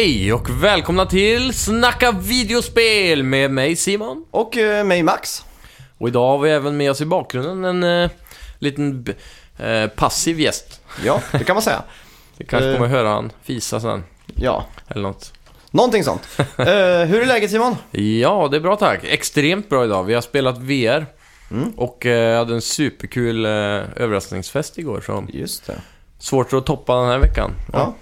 Hej och välkomna till Snacka videospel med mig Simon. Och eh, mig Max. Och idag har vi även med oss i bakgrunden en eh, liten b- eh, passiv gäst. Ja, det kan man säga. Vi kanske Eh. kommer höra han fisa sen, Ja, eller något. någonting sånt. Eh, hur är läget Simon? Ja, det är bra tack. Extremt bra idag. Vi har spelat VR. Mm. Och eh, hade en superkul eh, överraskningsfest igår, så Just det. svårt att toppa den här veckan. Ja.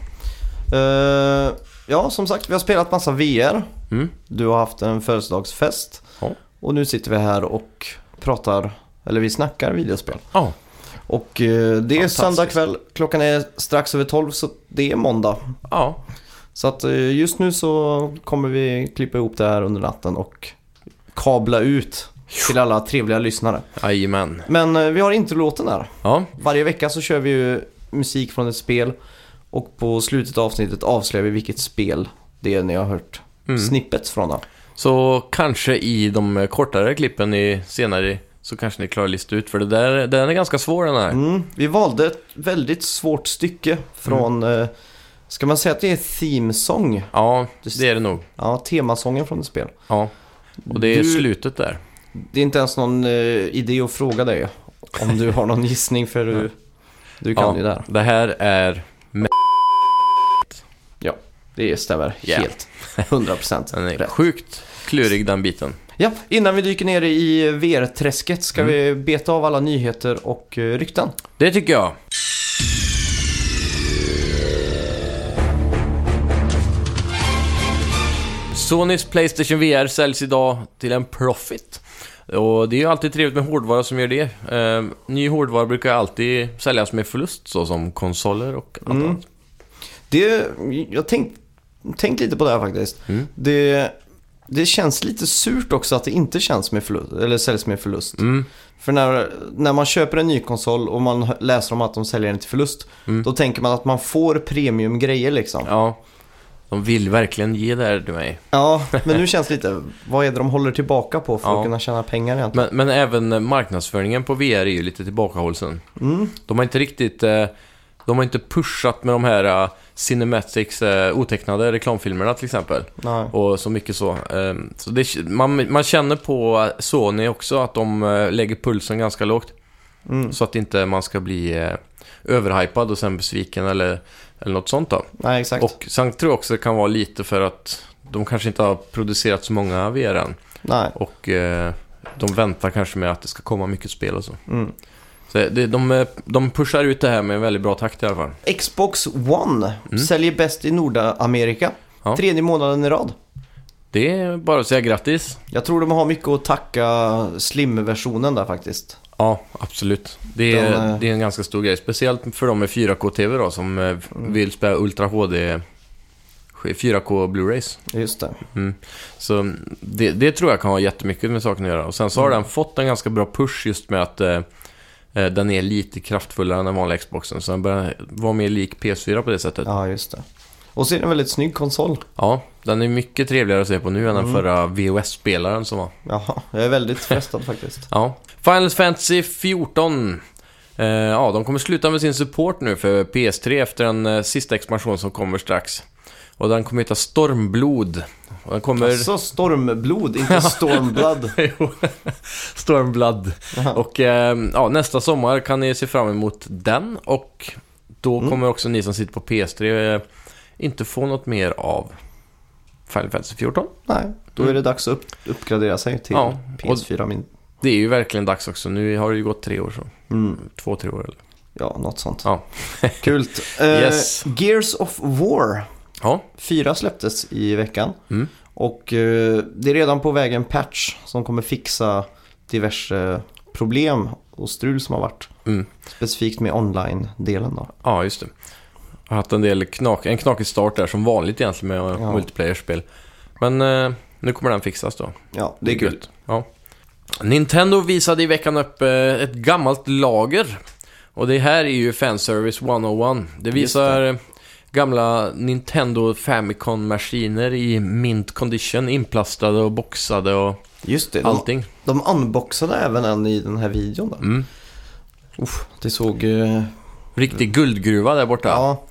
Eh, ja, som sagt, vi har spelat massa VR. Mm. Du har haft en födelsedagsfest. Ja. Och nu sitter vi här och pratar, eller vi snackar videospel. Ja, Och eh, det är söndag kväll, klockan är strax över 12 så det är måndag. ja. Så att eh, just nu så kommer vi klippa ihop det här under natten och kabla ut till alla trevliga lyssnare. jajamän. Men eh, vi har introlåten där. Ja, Varje vecka så kör vi ju musik från ett spel och på slutet av avsnittet avslöjar vi vilket spel det är ni har hört Mm. snippets från. Då. Så kanske i de kortare klippen i senare så kanske ni klarar att lista ut. För det där, den är ganska svår den här. Mm, vi valde ett väldigt svårt stycke från, Mm. eh, ska man säga att det är theme song? Ja, det är det nog. Ja, temasången från ett spel. Ja. Och det är Du- slutet där. Det är inte ens någon eh, idé att fråga dig om du har någon gissning för du, du kan Ja. ju det här. Det här är... Det stämmer Yeah. helt. 100% Den är rätt. sjukt klurig den biten. Ja, innan vi dyker ner i VR-träsket ska Mm. vi beta av alla nyheter och eh, rykten. Det tycker jag. Sonys Playstation VR säljs idag till en profit. Och det är ju alltid trevligt med hårdvara som gör det. Eh, ny hårdvara brukar alltid säljas med förlust, så som konsoler och allt Mm. annat. Det, jag har tänkt, lite på det här faktiskt. Mm. Det, det känns lite surt också att det inte känns med förlust, eller säljs med förlust. Mm. För när, när man köper en ny konsol och man läser om att de säljer den till förlust, Mm. då tänker man att man får premiumgrejer liksom. Ja. Ja, de vill verkligen ge det här till mig. men nu känns det lite, vad är det de håller tillbaka på för Ja. att kunna tjäna pengar egentligen? Men, men även marknadsföringen på VR är ju lite tillbakahållsen. Mm. De har inte riktigt... eh, De har inte pushat med de här uh, Cinematics uh, otecknade reklamfilmerna till exempel. Nej. Och så mycket så. Ehm, så det, man, man känner på Sony också att de eh, lägger pulsen ganska lågt. Mm. Så att inte man ska bli uh, överhypad och sen besviken eller, eller något sånt då. Nej, exakt. Och sen tror jag också det kan vara lite för att de kanske inte har producerat så många VR än. Nej. Och de väntar kanske med att det ska komma mycket spel och så. Mm. Så det, de, de pushar ut det här med en väldigt bra takt i alla fall. Xbox One säljer bäst i Nordamerika. Mm. Ja. Tredje månaden i rad. Det är bara att säga grattis. Jag tror de har mycket att tacka Slim-versionen där faktiskt. Ja, absolut. Det är, Den, eh, det är en ganska stor grej. Speciellt för de med 4K-TV då, som eh, vill spela Ultra HD 4K Blu-rays. Just det. Mm. Så det, det tror jag kan ha jättemycket med saken att göra. Och sen så har Mm. den fått en ganska bra push just med att eh, den är lite kraftfullare än den vanliga Xboxen. Så den börjar vara mer lik PS4 på det sättet. Ja, Ja, just det. Och så är det en väldigt snygg konsol. den är mycket trevligare att se på nu än den Mm. förra VHS-spelaren som var. Jaha, jag är väldigt frestad faktiskt. Ja. Final Fantasy 14. Eh, ja, de kommer sluta med sin support nu för PS3 efter den eh, sista expansion som kommer strax. Och den kommer heta Stormblod. Och den kommer... Alltså Stormblod, inte Stormblood. Jo, Stormblood. Och eh, ja, nästa sommar kan ni se fram emot den. Och då Mm. kommer också ni som sitter på PS3 eh, inte få något mer av Final Fantasy 14. Nej, då är det dags att upp, uppgradera sig till Ja, och- PS4. Min... Det är ju verkligen dags också. Nu har det ju gått tre år så. Mm, Två, tre år eller? ja, något sånt. Ja. Kul. Eh, Yes. Gears of War. Ja. Fyra släpptes i veckan. Mm. Och eh, det är redan på väg en patch som kommer fixa diverse problem och strul som har varit. Mm. Specifikt med online-delen då. Ja, just det. Jag har haft en del knak, en knakig start där som vanligt egentligen med Ja. multiplayer-spel. Men eh, nu kommer den fixas då. Ja, det är kul. gött. Ja. Nintendo visade i veckan upp eh, ett gammalt lager. Och det här är ju Fanservice 101. Det visar eh, gamla Nintendo Famicom-maskiner i mint condition, inplastade och boxade och Just det, de, allting. de unboxade även en i den här videon. Då. Mm. Uff, det såg... eh, Riktig guldgruva där borta. ja,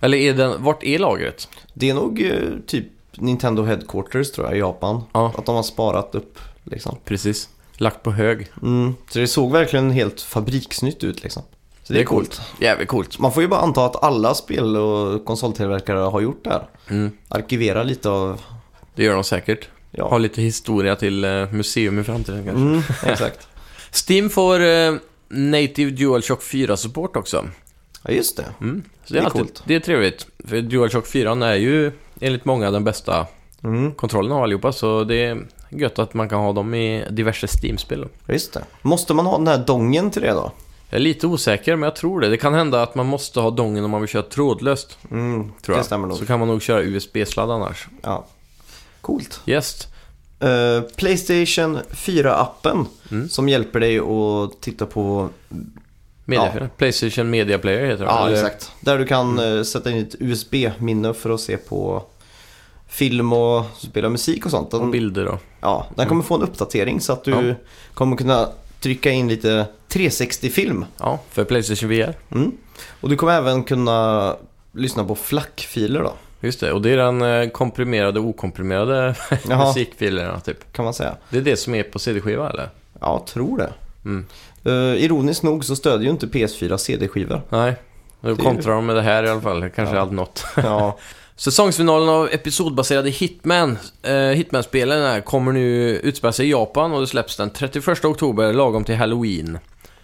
Eller är den, vart är lagret? Det är nog eh, typ Nintendo Headquarters tror jag i Japan. Ja. Att de har sparat upp liksom. Precis. Lagt på hög. Mm. Så det såg verkligen helt fabriksnytt ut liksom. Så det, är coolt. Jävligt coolt. Man får ju bara anta att alla spel och konsoltillverkare har gjort det här. Mm. Arkivera lite av... Det gör de säkert. Ja. Ha lite historia till eh, museum i framtiden kanske. Mm, exakt. Steam får eh, Native DualShock 4-support också. Ja, just det. Mm. Så det, Det är är alltid, coolt. Det är trevligt. För DualShock 4 är ju enligt många den bästa Mm, kontrollen av allihopa. Så det är gött att man kan ha dem i diverse Steam-spel. just det. Måste man ha den här dongen till det då? Jag är lite osäker, men jag tror det. Det kan hända att man måste ha dongen om man vill köra trådlöst. Mm, Tror det jag. stämmer nog. Så kan man nog köra USB-sladd annars. Ja. Coolt. Yes. Eh, Playstation 4-appen Mm. som hjälper dig att titta på... Media, Playstation Media Player heter det. Ja, Eller- exakt. Där du kan eh, sätta in ett USB-minne för att se på film och spela musik och sånt. Och Den, bilder då. ja, den kommer få en uppdatering så att du Ja. kommer kunna trycka in lite 360-film. Ja, för Playstation VR. Mm. Och du kommer även kunna lyssna på FLAC-filer då, Just det, och det är den eh, komprimerade och okomprimerade musikfilerna typ. kan man säga. Det är det som är på CD-skiva eller? Ja, tror det. Mm. Eh, ironiskt nog så stödjer ju inte PS4 CD-skivor. Nej, då kontrar de med det här i alla fall. Kanske Ja. aldrig något. Ja, Säsongsfinalen av episodbaserade Hitman, eh, Hitman-spelen kommer nu utspela sig i Japan och det släpps den 31 oktober, lagom till Halloween.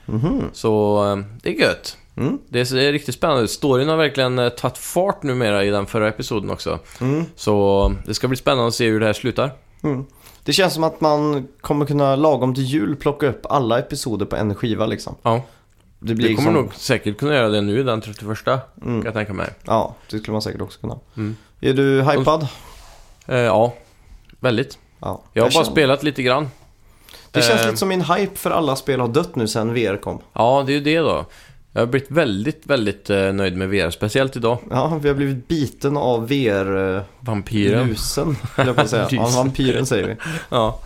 mhm. Så eh, det är gött. Mm. Det är riktigt spännande. Storyn har verkligen eh, tagit fart numera i den förra episoden också. Mm. Så det ska bli spännande att se hur det här slutar. Mm. Det känns som att man kommer kunna lagom till jul plocka upp alla episoder på en skiva liksom. Ja, Det blir vi kommer liksom- nog säkert kunna göra det nu den 31 kan Mm. jag tänka mig. Ja, det skulle man säkert också kunna. Mm. Är du hypad? Eh, ja, väldigt. Ja. Jag har bara känner- spelat lite grann. Det känns Eh, lite som min hype för alla spel har dött nu sen VR kom. Ja, det är ju det då. Jag har blivit väldigt, väldigt eh, nöjd med VR. Speciellt idag. Ja, vi har blivit biten av Vampyren. höll jag på att säga. Ja, vampyren säger vi. Ja.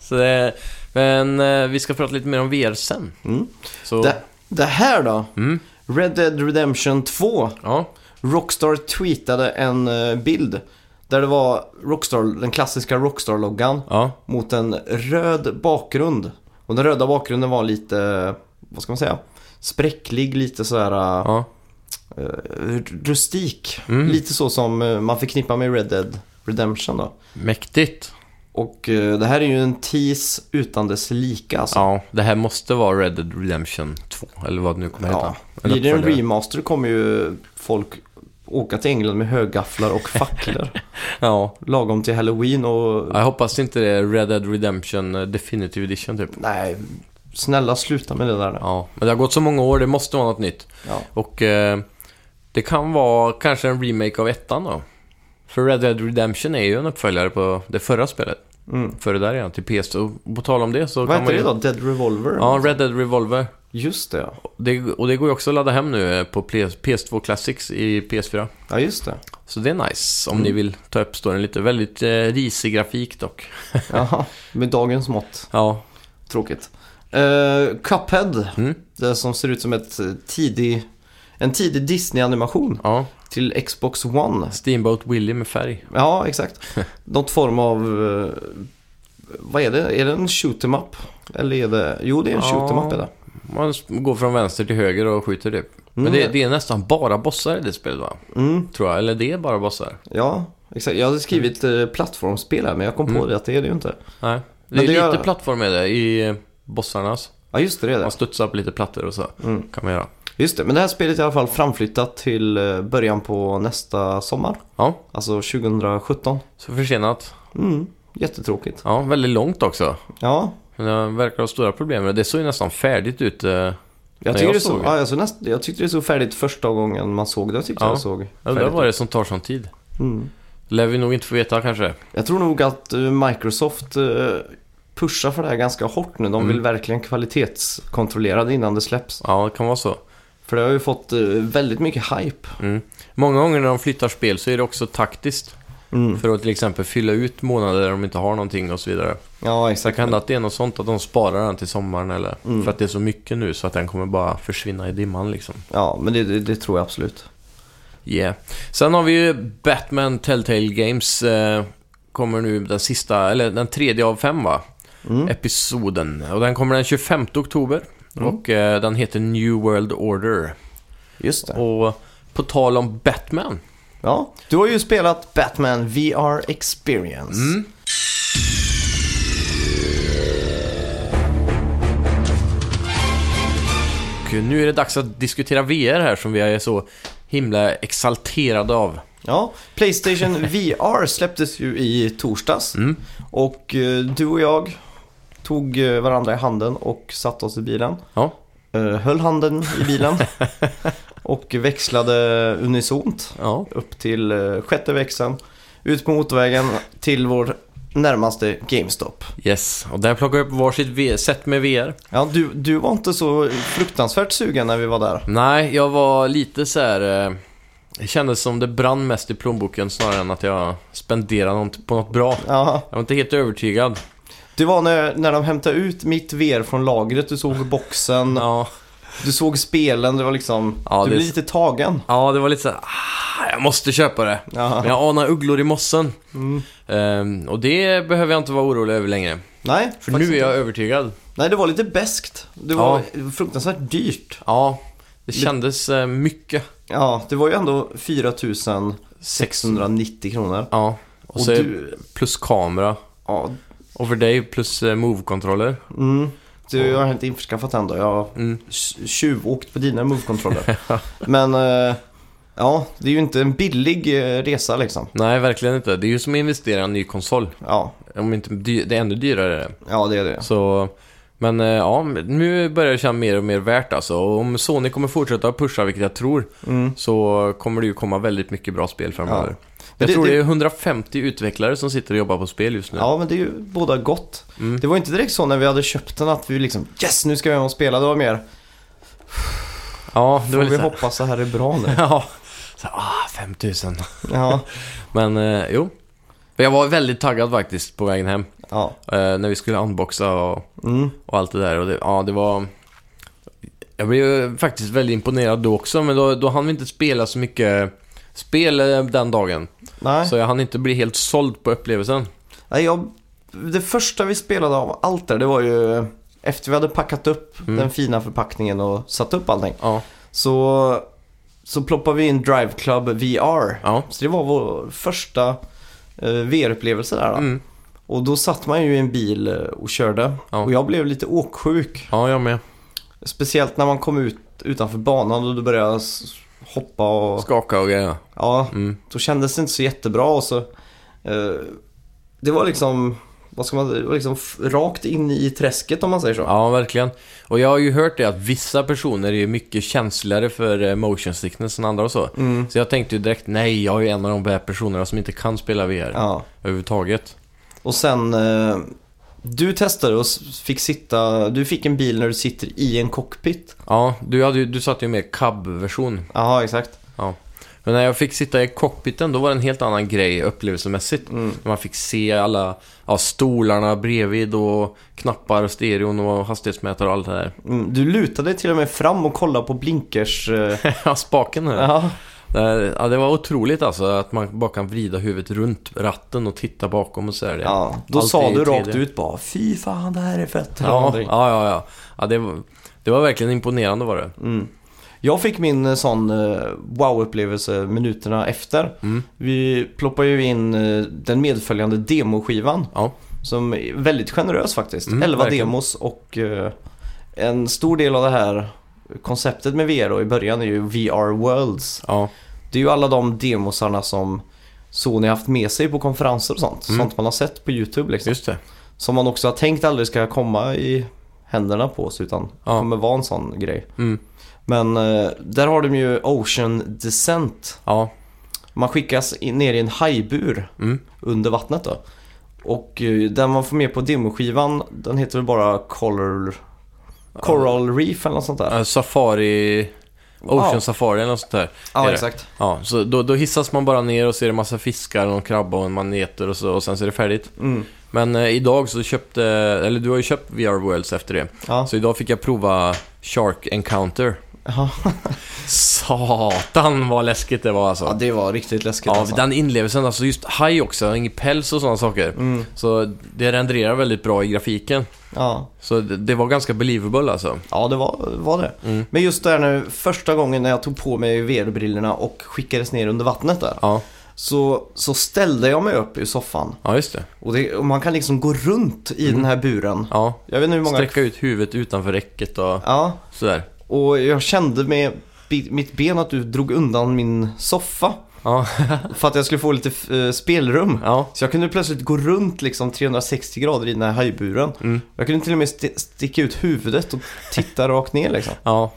Så det, men eh, vi ska prata lite mer om VR sen. Mm. Så, Det, det här då? mm, Red Dead Redemption 2. ja, Rockstar tweetade en eh, bild där det var Rockstar, den klassiska Rockstar-loggan ja, mot en röd bakgrund. Och den röda bakgrunden var lite, vad ska man säga, spräcklig, lite sådär ja. uh, rustik. Mm. Lite så som eh, man förknippar med Red Dead Redemption då. Mäktigt. Och eh, det här är ju en tease utan dess lika alltså. Ja, det här måste vara Red Dead Redemption 2, eller vad det nu kommer heta. Ja. Blir det en remaster kommer ju folk åka till England med högafflar och facklor. Ja, lagom till Halloween och... jag hoppas inte det är Red Dead Redemption eh, Definitive Edition typ. Nej, snälla sluta med det där nu. Ja, men det har gått så många år, det måste vara något nytt. Ja. Och eh, det kan vara kanske en remake av ettan då. För Red Dead Redemption är ju en uppföljare på det förra spelet. Mm. Före där igen, till PS. Och på tal om det så Vad kan heter man det ju... då? Dead Revolver? Ja, Red Dead Revolver. Just det, ja. Det, och det går ju också att ladda hem nu eh, på PS, PS2 Classics i PS4. Ja, just det. Så det är nice om Mm. ni vill ta upp storyn lite. Väldigt eh, risig grafik dock. Jaha, med dagens mått. Ja. Tråkigt. Uh, Cuphead. Mm. Det som ser ut som ett eh, tidig, en tidig Disney-animation Ja. Till Xbox One. Steamboat Willie med färg. Ja, exakt. Något form av... eh, vad är det? Är det en shoot 'em up? Eller är det... Jo, det är en Ja. shoot 'em up är det. Man s- går från vänster till höger och skjuter typ. Men Mm. det, det är nästan bara bossar i det spelet va? Mm, Tror jag. Eller det är bara bossar. ja, exakt. Jag hade skrivit eh, plattformsspel här, men jag kom på Mm. det att det är det ju inte. Nej. Det Men är det lite gör- plattform med det i eh, bossarnas. Ja, just det, det är det. Man studsar på lite plattor och så. Mm. Kan man göra. Just det, men det här spelet är i alla fall framflyttat till eh, början på nästa sommar. Ja, Alltså 2017. så försenat. Mm, jättetråkigt. Ja, väldigt långt också. Ja, Men det verkar ha stora problem det. Det såg ju nästan färdigt ut. eh, jag, jag tycker det såg såg, det. ja, alltså näst, jag tyckte det såg färdigt första gången man såg det. Jag tyckte Ja. det såg Jag färdigt vad det är ut. som tar sån tid. Mm. Lär vi nog inte få veta kanske. Jag tror nog att eh, Microsoft pushar för det här ganska hårt nu. De Mm. vill verkligen kvalitetskontrollera det innan det släpps. Ja, det kan vara så. För det har ju fått eh, väldigt mycket hype. Mm. Många gånger när de flyttar spel så är det också taktiskt. Mm. För att till exempel fylla ut månader där de inte har någonting och så vidare. Ja, Det exakt. kan hända att det är något sånt, att de sparar den till sommaren eller Mm. för att det är så mycket nu så att den kommer bara försvinna i dimman liksom. Ja, men det, det, det tror jag absolut. Yeah. Sen har vi ju Batman Telltale Games. Eh, kommer nu den sista, eller den tredje av fem va? Mm. Episoden. Och den kommer den 25 oktober. Mm. Och eh, den heter New World Order. Just det. Och på tal om Batman. Ja, du har ju spelat Batman VR Experience. Mm. Och nu är det dags att diskutera VR här som vi är så himla exalterade av. Ja, Playstation VR släpptes ju i torsdags. Mm. Och eh, du och jag tog eh, varandra i handen och satte oss i bilen. Ja. Eh, höll handen i bilen. och växlade unisont Ja. upp till eh, sjätte växeln. Ut på motorvägen till vår närmaste GameStop. Yes, och där plockade jag upp varsitt set med VR. Ja, du, du var inte så fruktansvärt sugen när vi var där. Nej, jag var lite så här. Eh, det kändes som det brann mest i plånboken snarare än att jag spenderade något på något bra. Ja, Jag var inte helt övertygad. Det var när, när de hämtade ut mitt VR från lagret. Du såg boxen, Ja, du såg spelen. Det var liksom, Ja, du det- blev lite tagen. ja det var lite så här, ah, jag måste köpa det. Ja. Men jag anar ugglor i mossen. Mm. Ehm, och det behöver jag inte vara orolig över längre. Nej, För nu är jag inte. övertygad. Nej, det var lite beskt. Det var fruktansvärt dyrt. Ja, det kändes eh, mycket. Ja, det var ju ändå 4690 kronor. Ja, och, Och du, plus kamera. ja, Och för dig plus eh, move-kontroller. mm, du har inte införskaffat den då. Jag har Mm. tj- tjuvåkt på dina move-kontroller. Men, eh, ja, det är ju inte en billig eh, resa liksom. Nej, verkligen inte. Det är ju som att investera i en ny konsol. Ja, Om inte det är ännu dyrare. ja det är det. Så, men eh, ja, nu börjar det kännas mer och mer värt alltså. Och om Sony kommer fortsätta pusha, vilket jag tror, Mm. så kommer det ju komma väldigt mycket bra spel framöver. Men Jag det- tror det, är 150 utvecklare som sitter och jobbar på spel just nu. Ja, men det är ju båda gott. Mm. Det var inte direkt så när vi hade köpt den att vi liksom Yes, nu ska vi hem och spela. Det var mer Ja, det Får var vi lite så här- hoppas det här är bra nu. Ja, så, ah, 5000. Ja, Men eh, jo. Jag var väldigt taggad faktiskt på vägen hem. ja. Eh, när vi skulle unboxa och, Mm. och allt det där. Och det, ja, det var... Jag blev faktiskt väldigt imponerad då också, men då, då hann vi inte spela så mycket spel eh, den dagen. Nej. Så jag hann inte bli helt såld på upplevelsen. Nej, jag, det första vi spelade av allt där, det var ju efter vi hade packat upp Mm. den fina förpackningen och satt upp allting. Ja, Så, så ploppade vi in Drive Club VR. ja. Så det var vår första eh, VR-upplevelse där då. Mm. Och då satt man ju i en bil eh, och körde. Ja. Och jag blev lite åksjuk. Ja, jag med. Speciellt när man kom ut utanför banan och då började hoppa och... Skaka och grejer. Ja, Mm. då kändes det inte så jättebra och så... Eh, det var liksom... Vad ska man... Det var liksom rakt in i träsket om man säger så. Ja, verkligen. Och jag har ju hört det att vissa personer är mycket känsligare för eh, motion sickness än andra och så. Mm. Så jag tänkte ju direkt, nej, jag är ju en av de här personerna som inte kan spela VR Ja. överhuvudtaget. Och sen... Eh, du testade och fick sitta... Du fick en bil när du sitter i en cockpit. Ja, du, hade ju, du satt ju med cab-version. Ja, exakt. Men när jag fick sitta i cockpiten, då var det en helt annan grej upplevelsemässigt. Mm. Man fick se alla ja, stolarna bredvid och knappar, stereon och hastighetsmätare och allt det där. Mm. Du lutade till och med fram och kollade på blinkers... Eh, Ja, spaken här. ja. Det- Ja, det var otroligt alltså att man bara kan vrida huvudet runt ratten och titta bakom och så där. ja. Då Allt sa du rakt 3D. ut bara Fy fan, det här är fett. Ja, ja, ja. ja. ja det, var, det var verkligen imponerande var det. Mm. Jag fick min eh, sån eh, wow-upplevelse minuterna efter. Mm. Vi ploppade ju in eh, den medföljande demoskivan. Ja. Som är väldigt generös faktiskt. Mm, 11 verkligen. demos och eh, en stor del av det här konceptet med VR då, i början är ju VR Worlds. Ja, Det är ju alla de demosarna som Sony haft med sig på konferenser och sånt. Mm. Sånt man har sett på YouTube liksom. just det. Som man också har tänkt aldrig ska komma i händerna på oss utan Ja. kommer vara en sån grej. Mm. Men eh, där har de ju Ocean Descent. Ja, Man skickas in, ner i en hajbur mm. under vattnet då. Och eh, den man får med på demoskivan, den heter väl bara Color... Coral Reef eller något sånt där. Safari... Ocean Ja. Safari eller något sånt där. är Ja, exakt. Ja, så då, då hissas man bara ner och ser en massa fiskar, och krabba och en maneter och så och sen så är det färdigt. Mm. Men eh, idag så köpte, eller du har ju köpt VR Worlds efter det. Ja, Så idag fick jag prova Shark Encounter. Ja. Satan vad läskigt det var alltså. ja, det var riktigt läskigt Ja, alltså. den inlevelsen, alltså just haj också, ingen päls och sådana saker. Mm. Så det renderar väldigt bra i grafiken. Ja. Så det, det var ganska believable alltså. Ja, det var, var det. Mm. Men just där nu, första gången när jag tog på mig VR-brillorna och skickades ner under vattnet där. Ja, Så, så ställde jag mig upp i soffan. ja just det. Och, det, och man kan liksom gå runt i den här buren. Ja, Jag vet inte hur många... sträcka ut huvudet utanför räcket och Ja, sådär. Och jag kände med mitt ben att du drog undan min soffa. Ja, För att jag skulle få lite eh, spelrum. ja. Så jag kunde plötsligt gå runt liksom 360 grader i den här hajburen. Mm. Jag kunde till och med st- sticka ut huvudet och titta rakt ner liksom. Ja.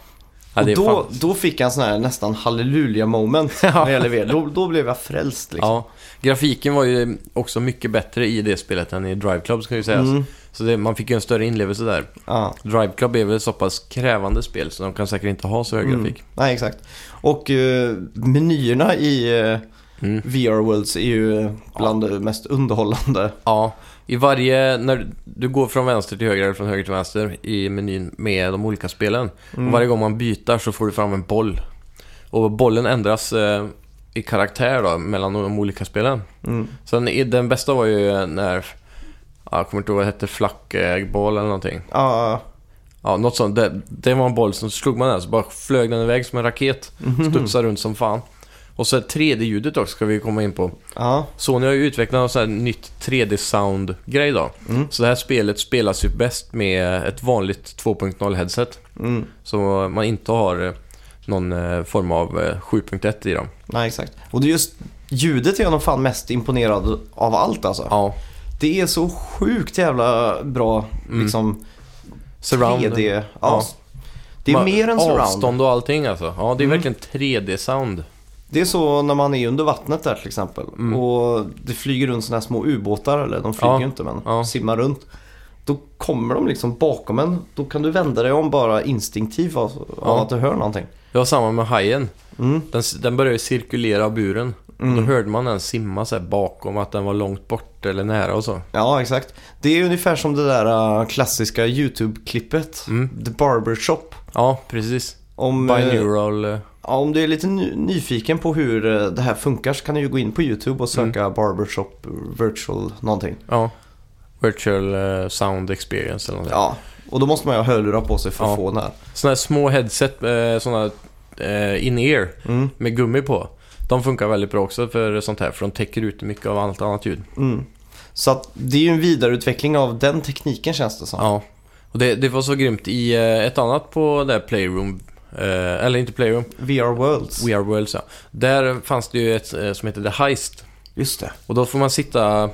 ja och då, fan- då fick jag en sån här nästan halleluja moment Ja. när det gäller VR. Då, då blev jag frälst liksom. Ja, grafiken var ju också mycket bättre i det spelet än i Drive Club ska ju sägas. Mm. Så det, man fick ju en större inlevelse där. Ja. Drive Club är väl så pass krävande spel så de kan säkert inte ha så hög Mm. grafik. Nej, exakt. Och eh, menyerna i eh, Mm. VR Worlds är ju bland det mest underhållande. Ja, i varje, när du går från vänster till höger eller från höger till vänster i menyn med de olika spelen. Mm. Och varje gång man byter så får du fram en boll. Och bollen ändras eh, i karaktär då, mellan de olika spelen. Mm. Sen den bästa var ju när, ja, jag kommer inte ihåg vad det hette, flackboll eller någonting. Ja, Ja, något sånt. Det, det var en boll som slog man den så bara flög den iväg som en raket. Mhm. Studsade runt som fan. Och så 3D-ljudet också ska vi komma in på. ja. Sony har ju utvecklat något sånt här nytt 3D-sound-grej då. Mm. Så det här spelet spelas ju bäst med ett vanligt 2.0 headset. Mm. Så man inte har eh, någon eh, form av eh, 7.1 i dem. Nej, exakt. Och det är just ljudet är jag nog fan mest imponerad av allt alltså. Ja, Det är så sjukt jävla bra Mm. liksom surround. 3D. Ja. Ja. Det är Ma- mer än surround. Avstånd och allting alltså. Ja, det är Mm. verkligen 3D-sound. Det är så när man är under vattnet där till exempel. Mm. Och det flyger runt sådana här små ubåtar, eller de flyger Ja. ju inte men Ja. simmar runt. Då kommer de liksom bakom en. Då kan du vända dig om bara instinktivt av, Ja. att du hör någonting. Det var samma med hajen. Mm. Den, den började ju cirkulera buren. Mm. Då hörde man den simma så bakom att den var långt bort eller nära och så. Ja, exakt. Det är ungefär som det där äh, klassiska YouTube-klippet. Mm. The Barbershop. Ja, precis. Om, eh, Binaural. eh, ja, om du är lite ny- nyfiken på hur eh, det här funkar så kan du ju gå in på YouTube och söka Mm. Barbershop Virtual någonting. Ja. Virtual eh, Sound Experience eller något. Ja, och då måste man ju ha hörlurar på sig för att Ja. få den här. Sådana här små headset, eh, sådana in-ear Mm. med gummi på. De funkar väldigt bra också för sånt här, för de täcker ut mycket av allt annat ljud. Mm. Så att det är ju en vidareutveckling av den tekniken känns det som. Ja. Och det, det var så grymt i eh, ett annat på det här Playroom, eh, eller inte Playroom, VR Worlds. Are Worlds ja. Där fanns det ju ett eh, som heter The Heist. Just det. Och då får man sitta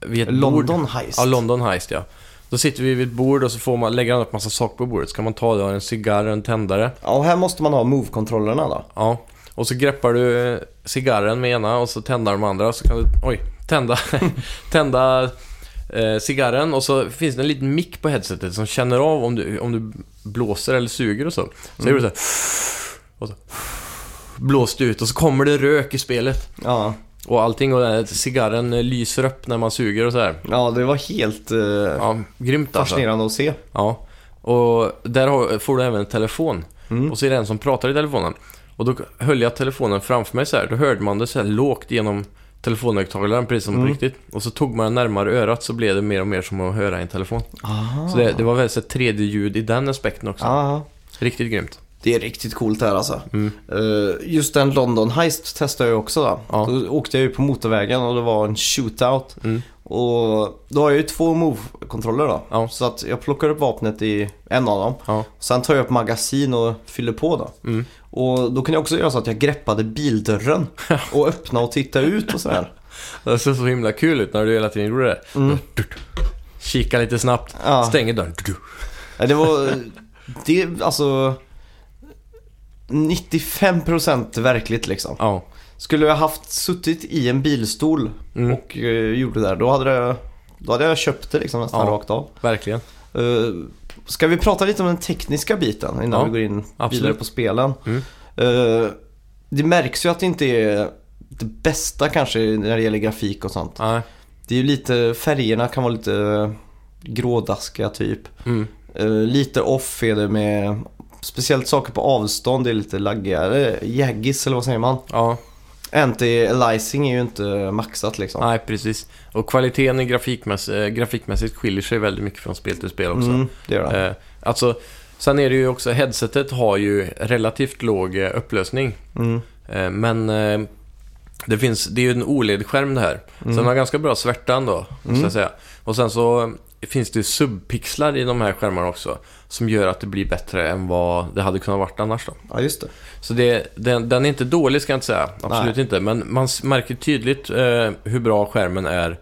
vid ett bord. London Heist. Ja, London Heist ja. Då sitter vi vid ett bord och så får man lägga upp massa saker på bordet. Så kan man ta då en cigarr, en tändare. Ja, och här måste man ha Move-kontrollerna då. Ja. Och så greppar du eh, cigarren med ena och så tändar de andra. Så kan du, oj, tända, tända eh, cigarren. Och så finns det en liten mick på headsetet som känner av om du, om du blåser eller suger och så. Så Mm. är det så här, och så blåst ut och så kommer det rök i spelet. Ja, Och allting och den cigarren eh, lyser upp när man suger och så här. ja det var helt eh, Ja, grymt alltså. fascinerande att se. Ja. Och där får du även en telefon. Mm. Och så är det en som pratar i telefonen. Och då höll jag telefonen framför mig så här. Då hörde man det så här lågt genom telefonhögtalaren, precis som på Mm. riktigt. Och så tog man den närmare örat så blev det mer och mer som att höra i en telefon. Aha. Så det, det var väldigt så här 3D-ljud i den aspekten också. Ja, Riktigt grymt. Det är riktigt coolt här alltså. Mm. Just den London Heist testade jag också då. Ja. Då åkte jag ju på motorvägen och det var en shootout. Mm. Och då har jag ju två Move-kontroller då. Ja. Så att jag plockar upp vapnet i en av dem. Ja. Sen tar jag upp magasin och fyller på då. Mm. Och då kan jag också göra så att jag greppade bildörren och öppna och titta ut och sådär. Det såg så himla kul ut när du hela tiden gjorde det. Mm. Kika lite snabbt, Ja. stänger dörren. Ja, Det var, det alltså 95% verkligt liksom. Ja. Skulle jag haft suttit i en bilstol Mm. och uh, gjorde det där, då hade, det, då hade jag köpt det liksom nästan Ja. rakt av. Verkligen. Uh, ska vi prata lite om den tekniska biten innan Ja, vi går in absolut. vidare på spelen? Mm. Uh, det märks ju att det inte är det bästa kanske när det gäller grafik och sånt. Nej. Det är ju lite, färgerna kan vara lite grådaskiga typ. Mm. Uh, lite off är det med speciellt saker på avstånd är lite laggiga. Eller jaggis eller vad säger man? Ja, Anti-aliasing är ju inte maxat liksom. nej precis. Och kvaliteten i grafikmäss eh, grafikmässigt skiljer sig väldigt mycket från spel till spel också. Mm, det gör det. Eh, alltså, sen är det ju också, headsetet har ju relativt låg eh, upplösning. Mm. Eh, men eh, det, finns, det är ju en OLED-skärm det här. Så den har ganska bra svärta ändå, måste jag säga. Och sen så finns det subpixlar i de här skärmarna också. Som gör att det blir bättre än vad det hade kunnat varit annars då. Ja, just det. Så det, den, den är inte dålig ska jag inte säga, absolut Nej. inte. Men man märker tydligt eh, hur bra skärmen är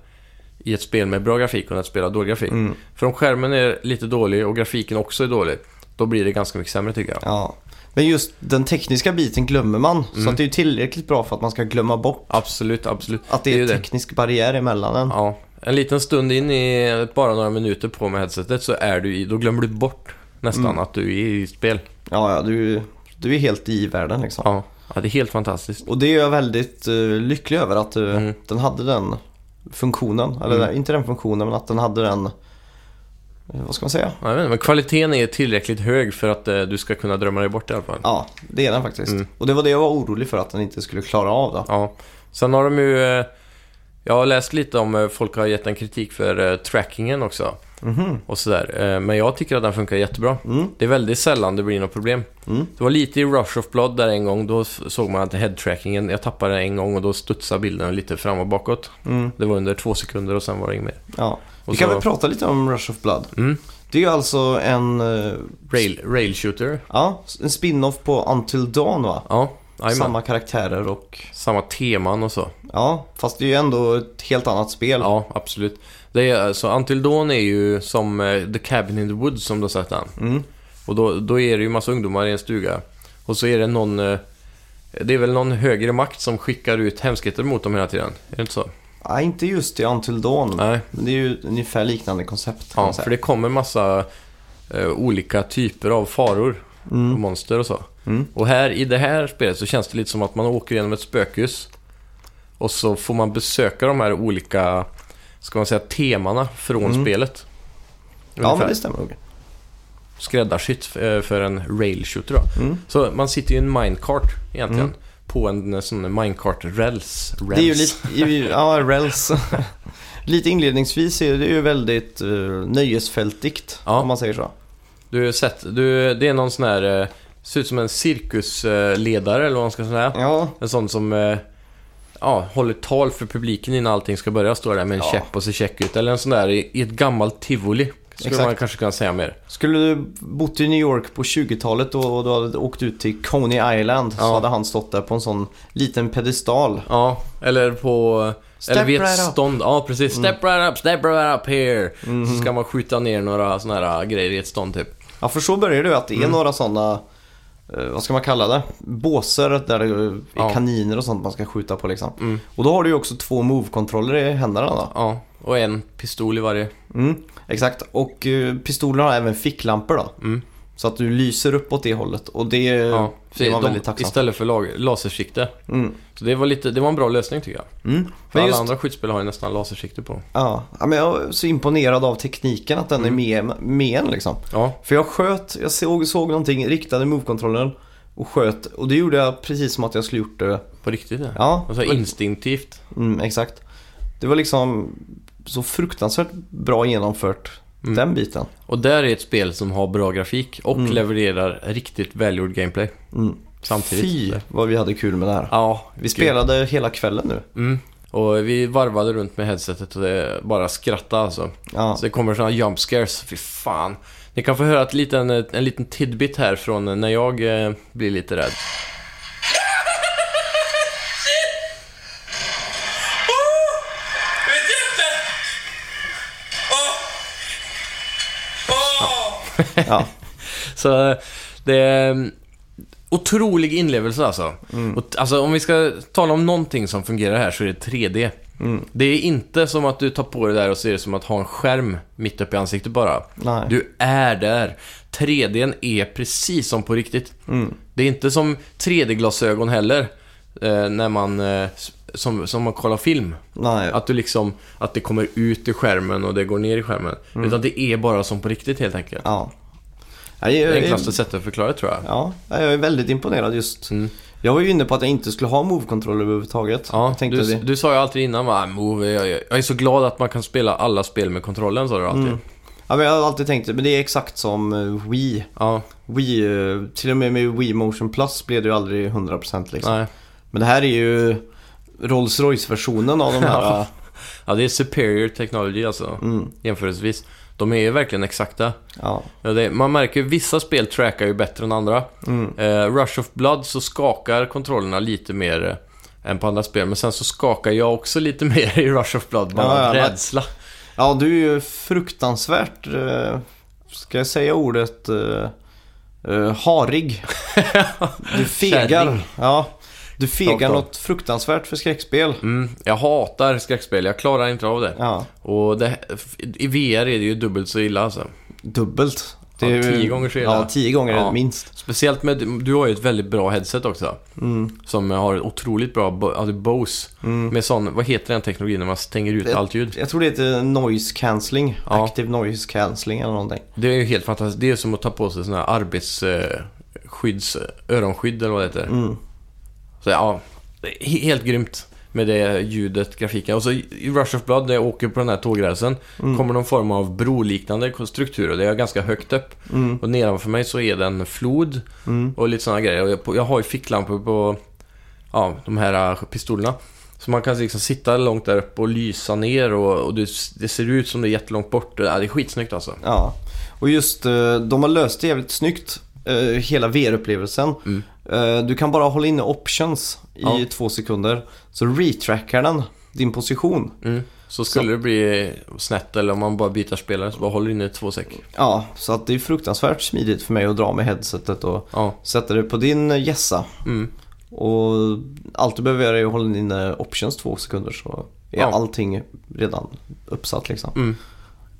i ett spel med bra grafik och ett spel av dålig grafik. Mm. För om skärmen är lite dålig och grafiken också är dålig, då blir det ganska mycket sämre tycker jag. Ja. Men just den tekniska biten glömmer man. Så Mm. att det är tillräckligt bra för att man ska glömma bort Absolut, absolut. att det är ju en teknisk barriär emellan en. Ja, en liten stund in i bara några minuter på med headsetet så är du i, då glömmer du bort nästan Mm. att du är i spel. Ja, ja, du, du är helt i världen liksom. Ja, ja det är helt fantastiskt. Och det är jag väldigt uh, lycklig över att uh, Mm. den hade den funktionen. Eller Mm. inte den funktionen, men att den hade den... eh, vad ska man säga? Jag vet inte, men kvaliteten är tillräckligt hög för att eh, du ska kunna drömma dig bort i alla fall. Ja, det är den faktiskt. Mm. Och det var det jag var orolig för att den inte skulle klara av då. Ja. Sen har de ju... eh, Jag har läst lite om eh, folk har gett en kritik för eh, trackingen också. Mhm. Och sådär. Eh, Men jag tycker att den funkar jättebra. Mm. Det är väldigt sällan det blir något problem. Mm. Det var lite i Rush of Blood där en gång. Då såg man att head-trackingen, jag tappade den en gång och då studsade bilden lite fram och bakåt. Mm. Det var under två sekunder och sen var det inget mer. Ja. Vi kan så- väl prata lite om Rush of Blood. Mm. Det är ju alltså en, Rail, rail shooter. ja, en spin-off på Until Dawn va? Ja, jajamän. Samma. Karaktärer och... Samma teman och så. Ja, fast det är ju ändå ett helt annat spel. Ja, absolut. Det är, alltså, Until Dawn är ju som eh, The Cabin in the Woods som du har sett den. Mm. Och då, då är det ju massa ungdomar i en stuga. Och så är det någon... eh, Det är väl någon högre makt som skickar ut hemskheter mot dem hela tiden. Är det inte så? Nej, inte just i Until Dawn. Nej. Men det är ju ungefär liknande koncept Ja, för det kommer massa eh, olika typer av faror och Mm. monster och så. Mm. Och här i det här spelet så känns det lite som att man åker genom ett spökhus. Och så får man besöka de här olika, ska man säga, temana från Mm. spelet. Ja, Ungefär. men det stämmer nog. Skräddarsytt eh, för en rail shooter då. Mm. Så man sitter ju i en minecart egentligen. Mm. På en sån minecart-räls. Det är ju lite, ja, Rels. lite inledningsvis är det ju väldigt uh, nöjesfältigt, Ja. om man säger så. Du har sett, du, det är någon sån här, eh, ser ut som en cirkusledare eller vad man ska säga. Ja, En sån som eh, ja, håller tal för publiken innan allting ska börja. Står där med en Ja. käpp och ser check ut. Eller en sån där i, i ett gammalt tivoli. Skulle Exakt. man kanske kunna säga mer. skulle du bott i New York på 20-talet och, du hade åkt ut till Coney Island så Ja. hade han stått där på en sån liten pedestal. Ja, eller på... Step eller vid ett right up. stånd. Ja, precis. Step right up, step right up here. Mhm. Så ska man skjuta ner några såna här grejer i ett stånd typ. Ja, för så börjar det att det är Mm. några sådana, vad ska man kalla det? Båser där det är Ja. kaniner och sånt man ska skjuta på liksom. Mm. Och då har du ju också två move-kontroller i händerna då. Ja, och en pistol i varje. Mm, exakt, och uh, pistolerna har även ficklampor då. Mm. Så att du lyser upp åt det hållet och det Ja, är man de, väldigt tacksam istället för lag, lasersikte. Mm. Så det var, lite, det var en bra lösning tycker jag. Mm. För alla just, andra skjutspel har ju nästan lasersikte på. ja, ja, men jag är så imponerad av tekniken att den Mm. är med, med en liksom. Ja, För jag sköt, jag såg, såg någonting, riktade move-kontrollen och sköt. Och det gjorde jag precis som att jag skulle gjort det. på riktigt ja. Ja, Alltså instinktivt. mm, exakt. Det var liksom så fruktansvärt bra genomfört, Mm. den biten. Och där är ett spel som har bra grafik och Mm. levererar riktigt välgjord gameplay. Mm. Samtidigt. Fy vad vi hade kul med det här. Ja, Vi spelade hela kvällen nu. Mm. Och vi varvade runt med headsetet och det bara skratta alltså. Ja, Så det kommer sådana jump scares, fy fan. Ni kan få höra ett liten, en liten tidbit här från när jag eh, blir lite rädd. Ja. Så det är mm, otrolig inlevelse alltså. Och, t- alltså om vi ska tala om någonting som fungerar här så är det 3D. Mm. Det är inte som att du tar på det där och ser det som att ha en skärm mitt uppe i ansiktet bara. Nej. Du är där. 3D är precis som på riktigt. Mm. Det är inte som 3D-glasögon heller. Eh, när man, eh, som, som man kollar film. Nej. Att du liksom, att det kommer ut i skärmen och det går ner i skärmen. Mm. Utan det är bara som på riktigt helt enkelt. Ja. Jag är, Det enklaste sättet att förklara tror jag. Ja, jag är väldigt imponerad just. Mm. Jag var ju inne på att jag inte skulle ha Move-kontroll överhuvudtaget. Ja, jag du, det. du sa ju alltid innan, va, Move, jag, jag, jag är så glad att man kan spela alla spel med kontrollen, sa du alltid. Mm. Ja, men jag har alltid tänkt det, men det är exakt som eh, Wii. Ja, Wii, eh, till och med med Wii Motion Plus blev det ju aldrig 100% liksom. nej. Men det här är ju Rolls Royce-versionen av de här. Ja. Det är superior technology alltså, mm, jämförelsevis. De är ju verkligen exakta. ja. Det, man märker ju vissa spel trackar ju bättre än andra. Mm. Eh, Rush of Blood så skakar kontrollerna lite mer eh, än på andra spel. Men sen så skakar jag också lite mer i Rush of Blood. Bara Ja, ja, men- rädsla. ja, du är ju fruktansvärt, eh, ska jag säga ordet, eh, eh, harig. Du fegar. Kärring. Ja, du fegar något fruktansvärt för skräckspel. Mm, jag hatar skräckspel, jag klarar inte av det. Ja, Och det, i VR är det ju dubbelt så illa alltså. dubbelt. Ja, är ju- tio gånger så illa. Ja, tio gånger Ja. minst. Speciellt med, du har ju ett väldigt bra headset också. Mm. Som har ett otroligt bra, alltså Bose. Mm. Med sån, vad heter den teknologin när man stänger ut Det- allt ljud? Jag tror det heter noise cancelling. Ja. Active noise cancelling eller någonting. Det är ju helt fantastiskt. Det är som att ta på sig såna här arbetsskydds, öronskydd eller vad det heter. Mm. Så ja, helt grymt med det ljudet, grafiken. Och så i Rush of Blood, när jag åker på den här tågrälsen, Mm. kommer någon form av broliknande struktur och det är ganska högt upp. Mm. Och nedanför mig så är det en flod Mm. och lite sådana grejer. Och jag, har ju ficklampor på ja, de här äh, pistolerna. Så man kan liksom sitta långt där uppe och lysa ner och, och det, det ser ut som det är jättelångt bort. Ja, det är skitsnyggt alltså. Ja. Och just, eh, de har löst det jävligt snyggt. eh, Hela VR-upplevelsen. Mm. Eh, Du kan bara hålla inne options i Ja. två sekunder. Så retrackar den din position. Mm. Så skulle det bli snett eller om man bara byter spelare så bara håller inne två sek. Ja, så att det är fruktansvärt smidigt för mig att dra med headsetet och Ja. sätta det på din eh, gässa. Mm. Och allt du behöver göra är att hålla inne options två sekunder så är Ja. allting redan uppsatt liksom. Mm.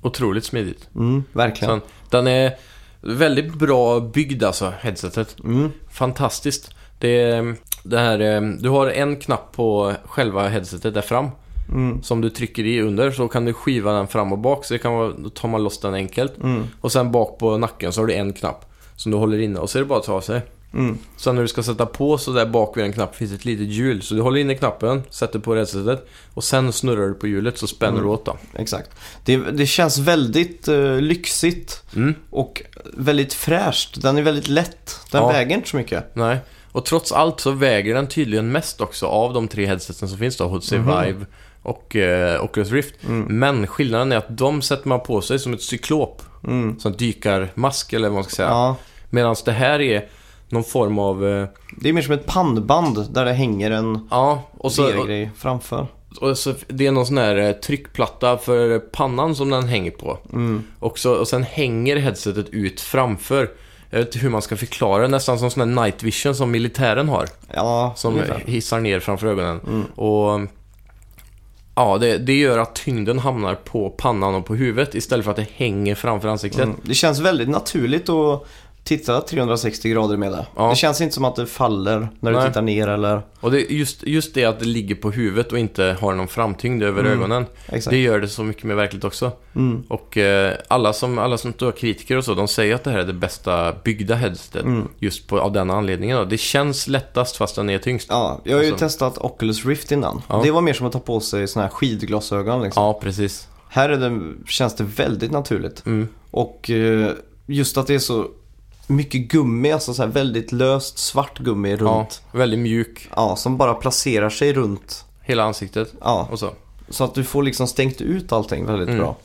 Otroligt smidigt. Mm, verkligen. Sen, den är väldigt bra byggd alltså, headsetet. Mm, Fantastiskt. Det, det här, eh, du har en knapp på själva headsetet där fram. mm, Som du trycker i under så kan du skiva den fram och bak. Så det kan vara, då tar man loss den enkelt. mm, Och sen bak på nacken så har du en knapp som du håller inne och så är det bara att ta av sig. mm. Sen när du ska sätta på så där bak vid en knapp finns ett litet hjul. Så du håller inne knappen, sätter på headsetet och sen snurrar du på hjulet så spänner Mm. du åt då. Exakt. Det, det känns väldigt eh, lyxigt Mm. och väldigt fräscht. Den är väldigt lätt. Den Ja. väger inte så mycket. Nej. Och trots allt så väger den tydligen mest också av de tre headseten som finns då. HTC Mhm. Vive och eh, Oculus Rift. Mm. Men skillnaden är att de sätter man på sig som ett cyklop. Mm. Som dykarmask eller vad man ska säga. Ja. Medan det här är någon form av... Eh, Det är mer som ett pannband där det hänger en ja, och så, VR-grej framför. Och så... Det är någon sån här eh, tryckplatta för pannan som den hänger på. Mm. Och, så, och sen hänger headsetet ut framför. Jag vet inte hur man ska förklara det. Nästan som sån här night vision som militären har. Ja, Som ungefär. hissar ner framför ögonen. Mm. Och ja, det, det gör att tyngden hamnar på pannan och på huvudet istället för att det hänger framför ansiktet. Mm. Det känns väldigt naturligt att titta 360 grader med det. Ja. Det känns inte som att det faller när du Nej. tittar ner eller... Och det, just, just det att det ligger på huvudet och inte har någon framtyngd över Mm. ögonen. Exakt. Det gör det så mycket mer verkligt också. Mm. Och eh, alla som, alla som är kritiker och så, de säger att det här är det bästa byggda headsetet. Mm. Just på, av den anledningen. Då. Det känns lättast fast den är tyngst. Ja, jag har ju Alltså- testat Oculus Rift innan. Ja. Det var mer som att ta på sig såna här skidglasögon liksom. Ja, precis. Här är det, känns det väldigt naturligt. Mm. Och eh, just att det är så mycket gummi, alltså så här väldigt löst svart gummi Ja, runt. väldigt mjuk. Ja. som bara placerar sig runt. Hela ansiktet Ja, och så. så att du får liksom stängt ut allting väldigt Mm. bra.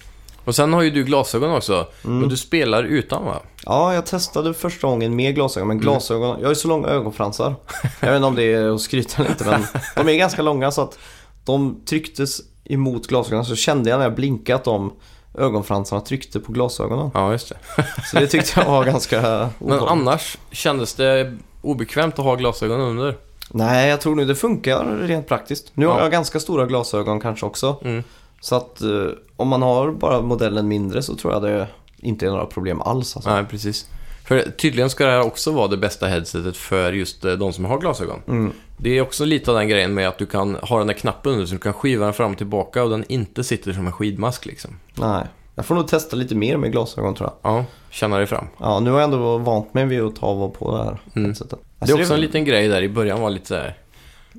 Och sen har ju du glasögon också. Mm. Och du spelar utan va? Ja, jag testade första gången med glasögon, Mm. men glasögon, jag har ju så långa ögonfransar. Jag vet inte om det är att skryta eller inte, men de är ganska långa så att de trycktes emot glasögonen så kände jag när jag blinkade att de ögonfransarna tryckte på glasögonen. Ja, just det. Så det tyckte jag var ganska Men obehagligt. annars kändes det obekvämt att ha glasögon under. Nej, jag tror nu det funkar rent praktiskt. Nu har Ja. jag ganska stora glasögon kanske också. Mm. Så att eh, om man har bara modellen mindre så tror jag det inte är några problem alls. Alltså. Nej, precis. För tydligen ska det här också vara det bästa headsetet för just eh, de som har glasögon. Mm. Det är också lite av den grejen med att du kan ha den där knappen under så du kan skiva den fram och tillbaka och den inte sitter som en skidmask liksom. Nej. Jag får nog testa lite mer med glasögon tror jag. Ja, känna dig fram. Ja, nu har jag ändå vant mig vid att ta och på det här Mm. headsetet. Det är också en liten grej där i början var lite så här.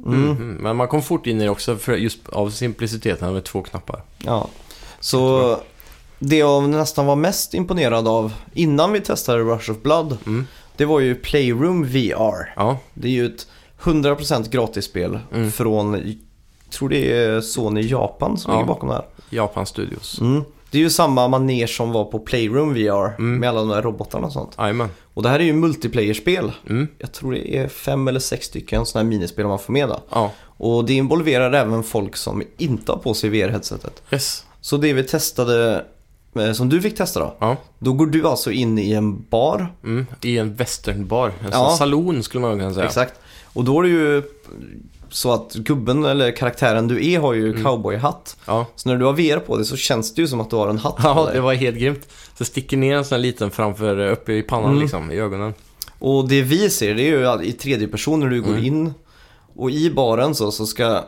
Mm. Mm. Men man kom fort in i det också för just av simpliciteten med två knappar. Ja. Så det jag nästan var mest imponerad av innan vi testade Rush of Blood, Mm. det var ju Playroom VR. Ja, Det är ju ett 100% gratisspel Mm. från, tror det är Sony Japan som Ja. ligger bakom det här. Japan Studios. Mm. Det är ju samma maner som var på Playroom VR Mm. med alla de där robotarna och sånt. Jajamän. Och det här är ju multiplayer-spel. Mm. Jag tror det är fem eller sex stycken sådana här minispel man får med. Ja, Och det involverar även folk som inte har på sig VR-headsetet. yes. Så det vi testade, som du fick testa då. Ja. Då går du alltså in i en bar. Mm. I en westernbar. En Ja. sån salon skulle man kunna säga. Exakt. Och då är det ju så att gubben eller karaktären du är har ju Mm. cowboyhatt. Ja. Så när du har VR på dig så känns det ju som att du har en hatt på Ja, dig. det var helt grymt. Så sticker ner en sån här liten framför, uppe i pannan Mm. liksom, i ögonen. Och det vi ser det är ju i tredje person när du går Mm. in och i baren så, så ska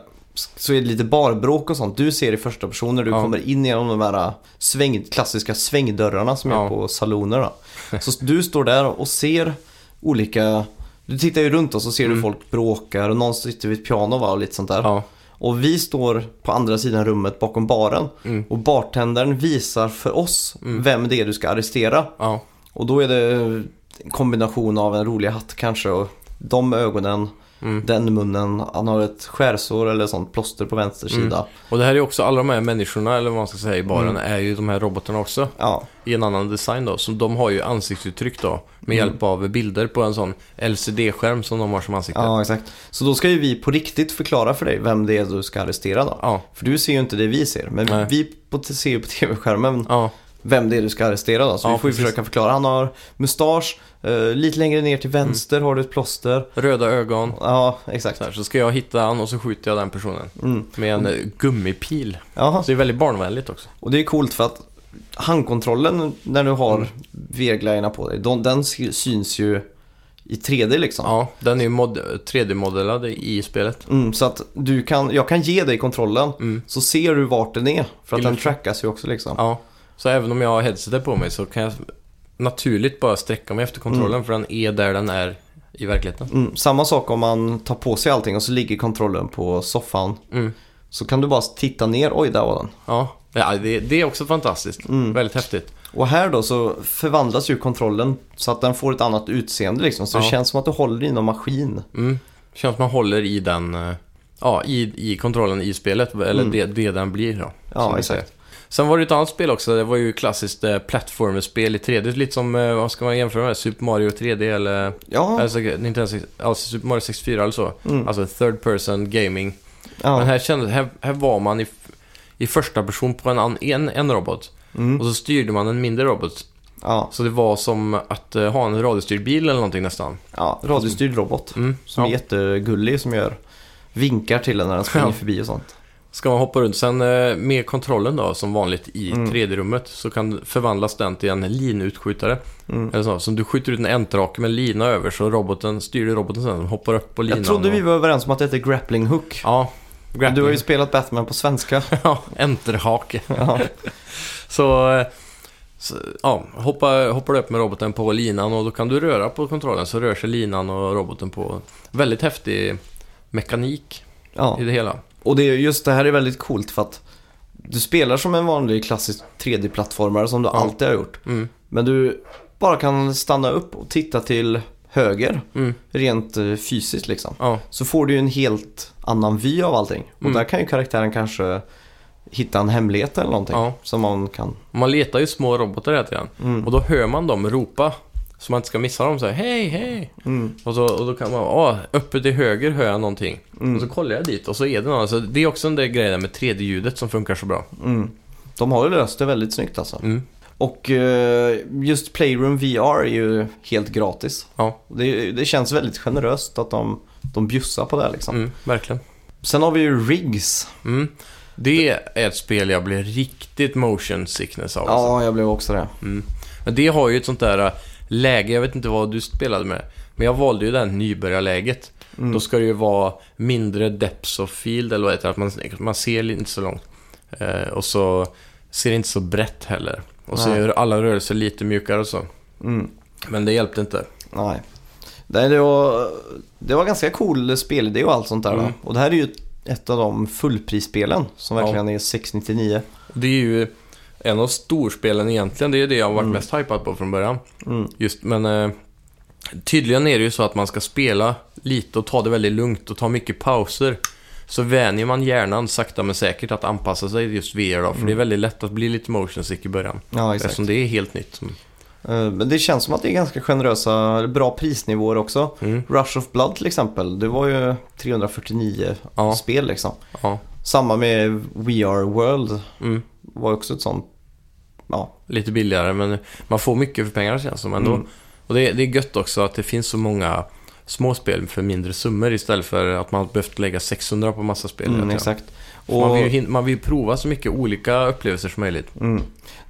så är det lite barbråk och sånt. Du ser i första person när du Ja. kommer in genom de här sväng, klassiska svängdörrarna som Ja. är på saloner. Då. Så du står där och ser olika... Du tittar ju runt och så ser du Mm. folk bråkar och någon sitter vid ett piano va, och lite sånt där. Ja. Och vi står på andra sidan rummet bakom baren. Mm. Och bartendern visar för oss Mm. vem det är du ska arrestera. Och då är det en kombination av en rolig hatt kanske och de ögonen, Mm. den munnen, han har ett skärsår eller sånt plåster på vänster Mm. sida. Och det här är också, alla de här människorna, eller vad man ska säga, i baren, Mm. är ju de här robotarna också. Ja, I en annan design då. Så de har ju ansiktsuttryck då. Med Mm. hjälp av bilder på en sån LCD-skärm som de har som ansikte. ja, exakt. Så då ska ju vi på riktigt förklara för dig vem det är du ska arrestera då. Ja. För du ser ju inte det vi ser, men Nej. vi på, ser ju på tv-skärmen Ja. Vem det är du ska arrestera då. Så Ja, vi får ju precis. försöka förklara. Han har mustasch, eh, lite längre ner till vänster har du ett plåster. Röda ögon. Ja, exakt. Så, här, så ska jag hitta han och så skjuter jag den personen. Mm. Med en eh, gummipil. Ja, Så det är väldigt barnvänligt också. och det är coolt för att handkontrollen när du har Mm. VR-glajjorna på dig, de, den sy- syns ju i 3D liksom. Ja, den är ju mod- 3D-modellad i spelet. Mm, så att du kan, jag kan ge dig kontrollen Mm. så ser du vart den är. För att den Eller- trackas ju också liksom. Ja. Så även om jag har headsetet på mig så kan jag naturligt bara sträcka mig efter kontrollen för den är där den är i verkligheten. Mm, samma sak om man tar på sig allting och så ligger kontrollen på soffan. Mm. Så kan du bara titta ner, oj där var den. Ja, ja det, det är också fantastiskt. Mm. Väldigt häftigt. Och här då så förvandlas ju kontrollen så att den får ett annat utseende liksom. Så det Ja. känns som att du håller i någon maskin. Mm. Känns som man håller i den, eh, ja, i, i kontrollen i spelet. Eller Mm. det, det den blir då. Ja, exakt. säger. Sen var det ett annat spel också. Det var ju klassiskt eh, plattformerspel i 3D. Lite som, eh, vad ska man jämföra med? Super Mario 3D eller... Ja, Alltså, Nintendo, alltså Super Mario 64 eller så. Mm. Alltså third person gaming. ja. Men här, kändes, här, här var man i, i första person på en, en, en robot. Mm. Och så styrde man en mindre robot. ja. Så det var som att eh, ha en radiostyrd bil eller någonting nästan. ja. Radiostyrd robot. Mm. Som är Ja. jättegullig som gör vinkar till den när den springer förbi och sånt. Ska man hoppa runt. Sen eh, med kontrollen då, som vanligt i Mm. 3D-rummet, så kan förvandlas den till en linutskjutare. Mm. Eller så, som du skjuter ut en entrake med lina över så roboten, styr roboten sen, hoppar upp på linan. Jag trodde vi var överens om att det heter grappling hook. Ja, Du har ju grappling. spelat Batman på svenska. Ja, enterhake. ja. Så, eh, så ja, hoppa, hoppar du upp med roboten på linan och då kan du röra på kontrollen så rör sig linan och roboten på väldigt häftig mekanik ja. i det hela. Och det är just det här är väldigt coolt för att du spelar som en vanlig klassisk 3D-plattformare som du alltid har gjort. Mm, Men du bara kan stanna upp och titta till höger, mm, rent eh, fysiskt liksom. ja, Så får du ju en helt annan vy av allting. Och Mm. där kan ju karaktären kanske hitta en hemlighet eller någonting. Ja. Som man kan... man letar ju små robotar hela tiden. Mm. Och då hör man dem ropa. Så man inte ska missa dem så här, hej, hej. Mm. Och, så, och då kan man, åh, uppe till höger hör jag någonting. Mm. Och så kollar jag dit och så är det någon. Så det är också en del grejer med 3D-ljudet som funkar så bra. Mm. De har ju löst det väldigt snyggt alltså. Mm. Och eh, just Playroom VR är ju helt gratis. Ja, Det, det känns väldigt generöst att de, de bjussar på det liksom. mm, verkligen. Sen har vi ju Riggs. Mm. Det är ett spel jag blir riktigt motion sickness av. alltså. Ja, jag blev också det. Men det har ju ett sånt där äh, läge, jag vet inte vad du spelade med. Men jag valde ju det här nybörjarläget. Mm. Då ska det ju vara mindre depths of field, eller vad heter det? Att man, man ser inte så långt. Eh, och så ser inte så brett heller. Och så Nej. är alla rörelser lite mjukare och så. Mm. Men det hjälpte inte. Nej. Det var, det var ganska cool spelidé och allt sånt där. Mm. Och det här är ju ett av de fullprisspelen som Ja. verkligen är 699. Det är ju en av storspelen egentligen. Det är det jag har varit mest hypad på från början. Mm. Just, men eh, tydligen är det ju så att man ska spela lite och ta det väldigt lugnt och ta mycket pauser. Så vänjer man hjärnan sakta men säkert att anpassa sig just VR då. För det är väldigt lätt att bli lite motion sick i början. Ja, exakt. Eftersom det är helt nytt. Eh, Men det känns som att det är ganska generösa, bra prisnivåer också. Mm. Rush of Blood till exempel, det var ju 349 Ja. spel liksom. Ja. Samma med We Are World, Mm. Var också ett sånt, ja. Lite billigare, men man får mycket för pengarna känns som ändå. Mm. Och det, det är gött också att det finns så många små spel för mindre summor istället för att man behövt lägga 600 på massa spel. Mm, exakt. Man, Och vill ju, man vill prova så mycket olika upplevelser som möjligt. mm,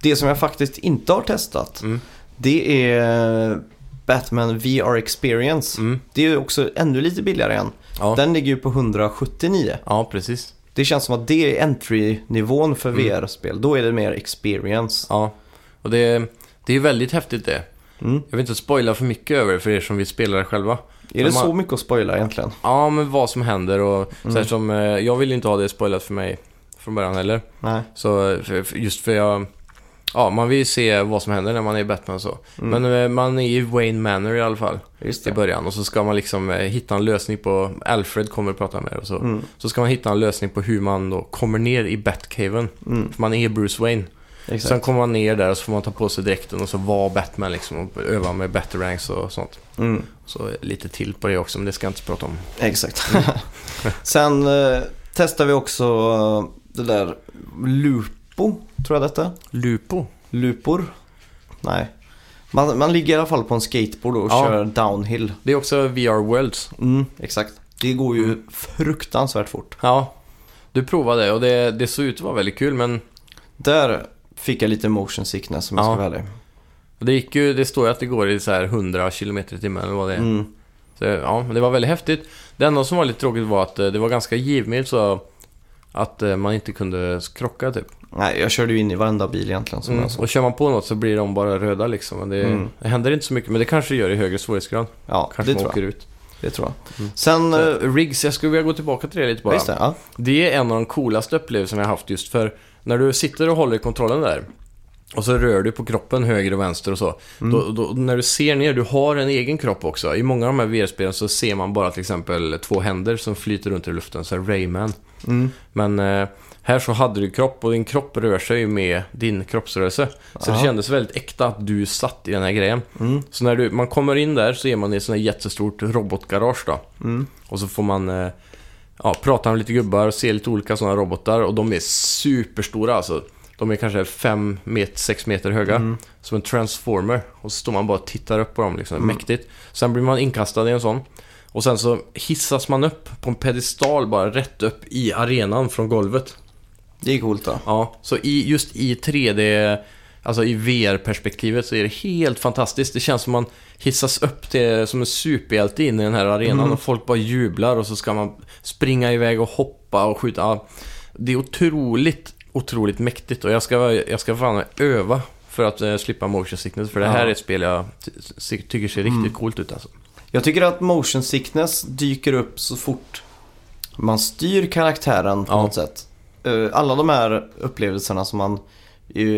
det som jag faktiskt inte har testat, Mm. det är Batman VR Experience. Mm. Det är ju också ännu lite billigare än. Ja. Den ligger ju på 179. ja, precis. Det känns som att det är entry-nivån för Mm. VR-spel. Då är det mer experience. Ja, och det, det är väldigt häftigt det. Mm. Jag vill inte spoila för mycket över det för er som vill spela det själva. Är det man- så mycket att spoila egentligen? Ja, men vad som händer och Mm. så som, eh, jag vill inte ha det spoilat för mig från början heller. Nej. Så eh, just för jag, ja, man vill ju se vad som händer när man är Batman och så. Mm. Men eh, man är i Wayne Manor i alla fall i början och så ska man liksom eh, hitta en lösning på, Alfred kommer att prata med er och så. Mm. Så ska man hitta en lösning på hur man då kommer ner i Batcaven. Mm. För man är Bruce Wayne. Exakt. Sen kommer man ner där och så får man ta på sig dräkten och så vara Batman liksom och öva med Batarangs och sånt. Mm. Så lite till på det också, men det ska jag inte prata om. Exakt. Sen eh, testar vi också eh, det där Lupo, tror jag detta Lupo? Lupor? Nej. Man, man ligger i alla fall på en skateboard och Ja. kör downhill. Det är också VR Worlds. Mm, exakt. Det går ju fruktansvärt fort. Ja, du provade det och det, det såg ut att vara väldigt kul, men Där fick jag lite motion sickness om jag Ja. ska vara ärlig. det gick ju, det står ju att det går i så här 100 km i timmen eller vad det är. Mm. Så, ja, men det var väldigt häftigt. Det enda som var lite tråkigt var att eh, det var ganska givmilt så att eh, man inte kunde krocka typ. Nej, jag körde ju in i varenda bil egentligen som Mm. Och kör man på något så blir de bara röda liksom. Men det, Mm. det händer inte så mycket, men det kanske det gör i högre svårighetsgrad. Ja, Kanske det man tror, åker jag. ut. det tror jag. Mm. Sen... Så, eh, Riggs, jag skulle vilja gå tillbaka till det lite bara. Just det, ja. Det är en av de coolaste upplevelserna jag haft just för när du sitter och håller i kontrollen där och så rör du på kroppen höger och vänster och så. Mm. Då, då, när du ser ner, du har en egen kropp också. I många av de här VR-spelen så ser man bara till exempel två händer som flyter runt i luften, så här Rayman. Mm. Men eh, här så hade du kropp och din kropp rör sig med din kroppsrörelse. Så det Ja. kändes väldigt äkta att du satt i den här grejen. Mm. Så när du, man kommer in där så är man i ett sånt här jättestort robotgarage då. Mm. Och så får man eh, ja, prata med lite gubbar och se lite olika sådana robotar. Och de är superstora alltså. De är kanske 5 meter, 6 meter höga. Mm. Som en transformer. Och så står man bara och tittar upp på dem liksom. Mäktigt. Sen blir man inkastad i en sån. Och sen så hissas man upp på en pedestal bara rätt upp i arenan från golvet. Det är coolt då. Ja, så i, just i 3D, alltså i VR-perspektivet så är det helt fantastiskt. Det känns som man hissas upp till, som en superhjälte in i den här arenan Mm. och folk bara jublar och så ska man springa iväg och hoppa och skjuta. Ja, det är otroligt, otroligt mäktigt och jag ska, jag ska fan öva för att eh, slippa motion sickness. För det här Ja. är ett spel jag ty- tycker ser riktigt coolt ut alltså. Jag tycker att motion sickness dyker upp så fort man styr karaktären på Ja. något sätt. Eh, Alla de här upplevelserna som man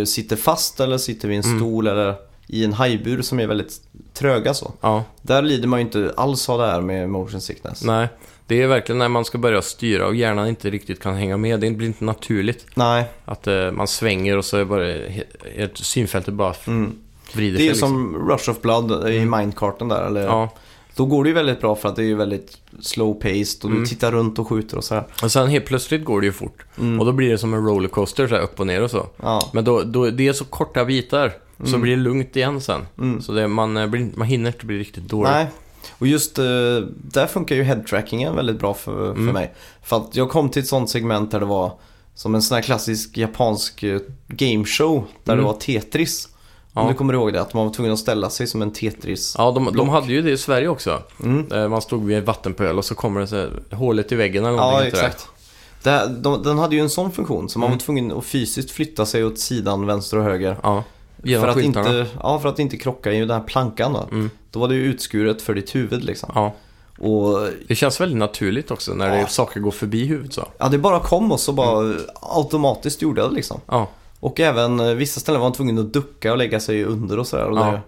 sitter fast eller sitter vid en Mm. stol eller i en hajbur som är väldigt tröga så. Ja, Där lider man ju inte alls av det här med motion sickness. nej. Det är verkligen när man ska börja styra och hjärnan inte riktigt kan hänga med. Det blir inte naturligt. Nej, Att eh, man svänger och så är bara synfältet bara mm. vrider det är sig. ju liksom. som Rush of Blood i Minecarten där. Eller, Ja, Då går det ju väldigt bra för att det är ju väldigt slow paced och Mm. du tittar runt och skjuter och sådär. och sen helt plötsligt går det ju fort. Mm. Och då blir det som en rollercoaster så här upp och ner och så. Ja. Men då, då, det är så korta bitar. Så Mm. blir det lugnt igen sen. Mm. Så det, man, eh, blir, man hinner inte bli riktigt dålig. Nej. Och just eh, där funkar ju headtrackingen väldigt bra för, för Mm. mig. För att jag kom till ett sånt segment där det var som en sån här klassisk japansk eh, gameshow där Mm. det var Tetris. Om Ja. du kommer ihåg det, att man var tvungen att ställa sig som en Tetris. Ja, de, de hade ju det i Sverige också. Mm. Eh, Man stod vid en vattenpöl och så kommer det så här, hålet i väggen eller Ja, någonting. det. exakt. Det här, de, den hade ju en sån funktion så man Mm. var tvungen att fysiskt flytta sig åt sidan vänster och höger. Ja. Genom För att, skyltarna. inte, ja, för att inte krocka i den här plankan då. Mm. Då var det ju utskuret för ditt huvud liksom. Ja. Och Det känns väldigt naturligt också när Ja. det, saker går förbi huvudet så. ja, det bara kom och så bara automatiskt gjorde det liksom. Ja. Och även eh, vissa ställen var man tvungen att ducka och lägga sig under och sådär. Och Ja. det,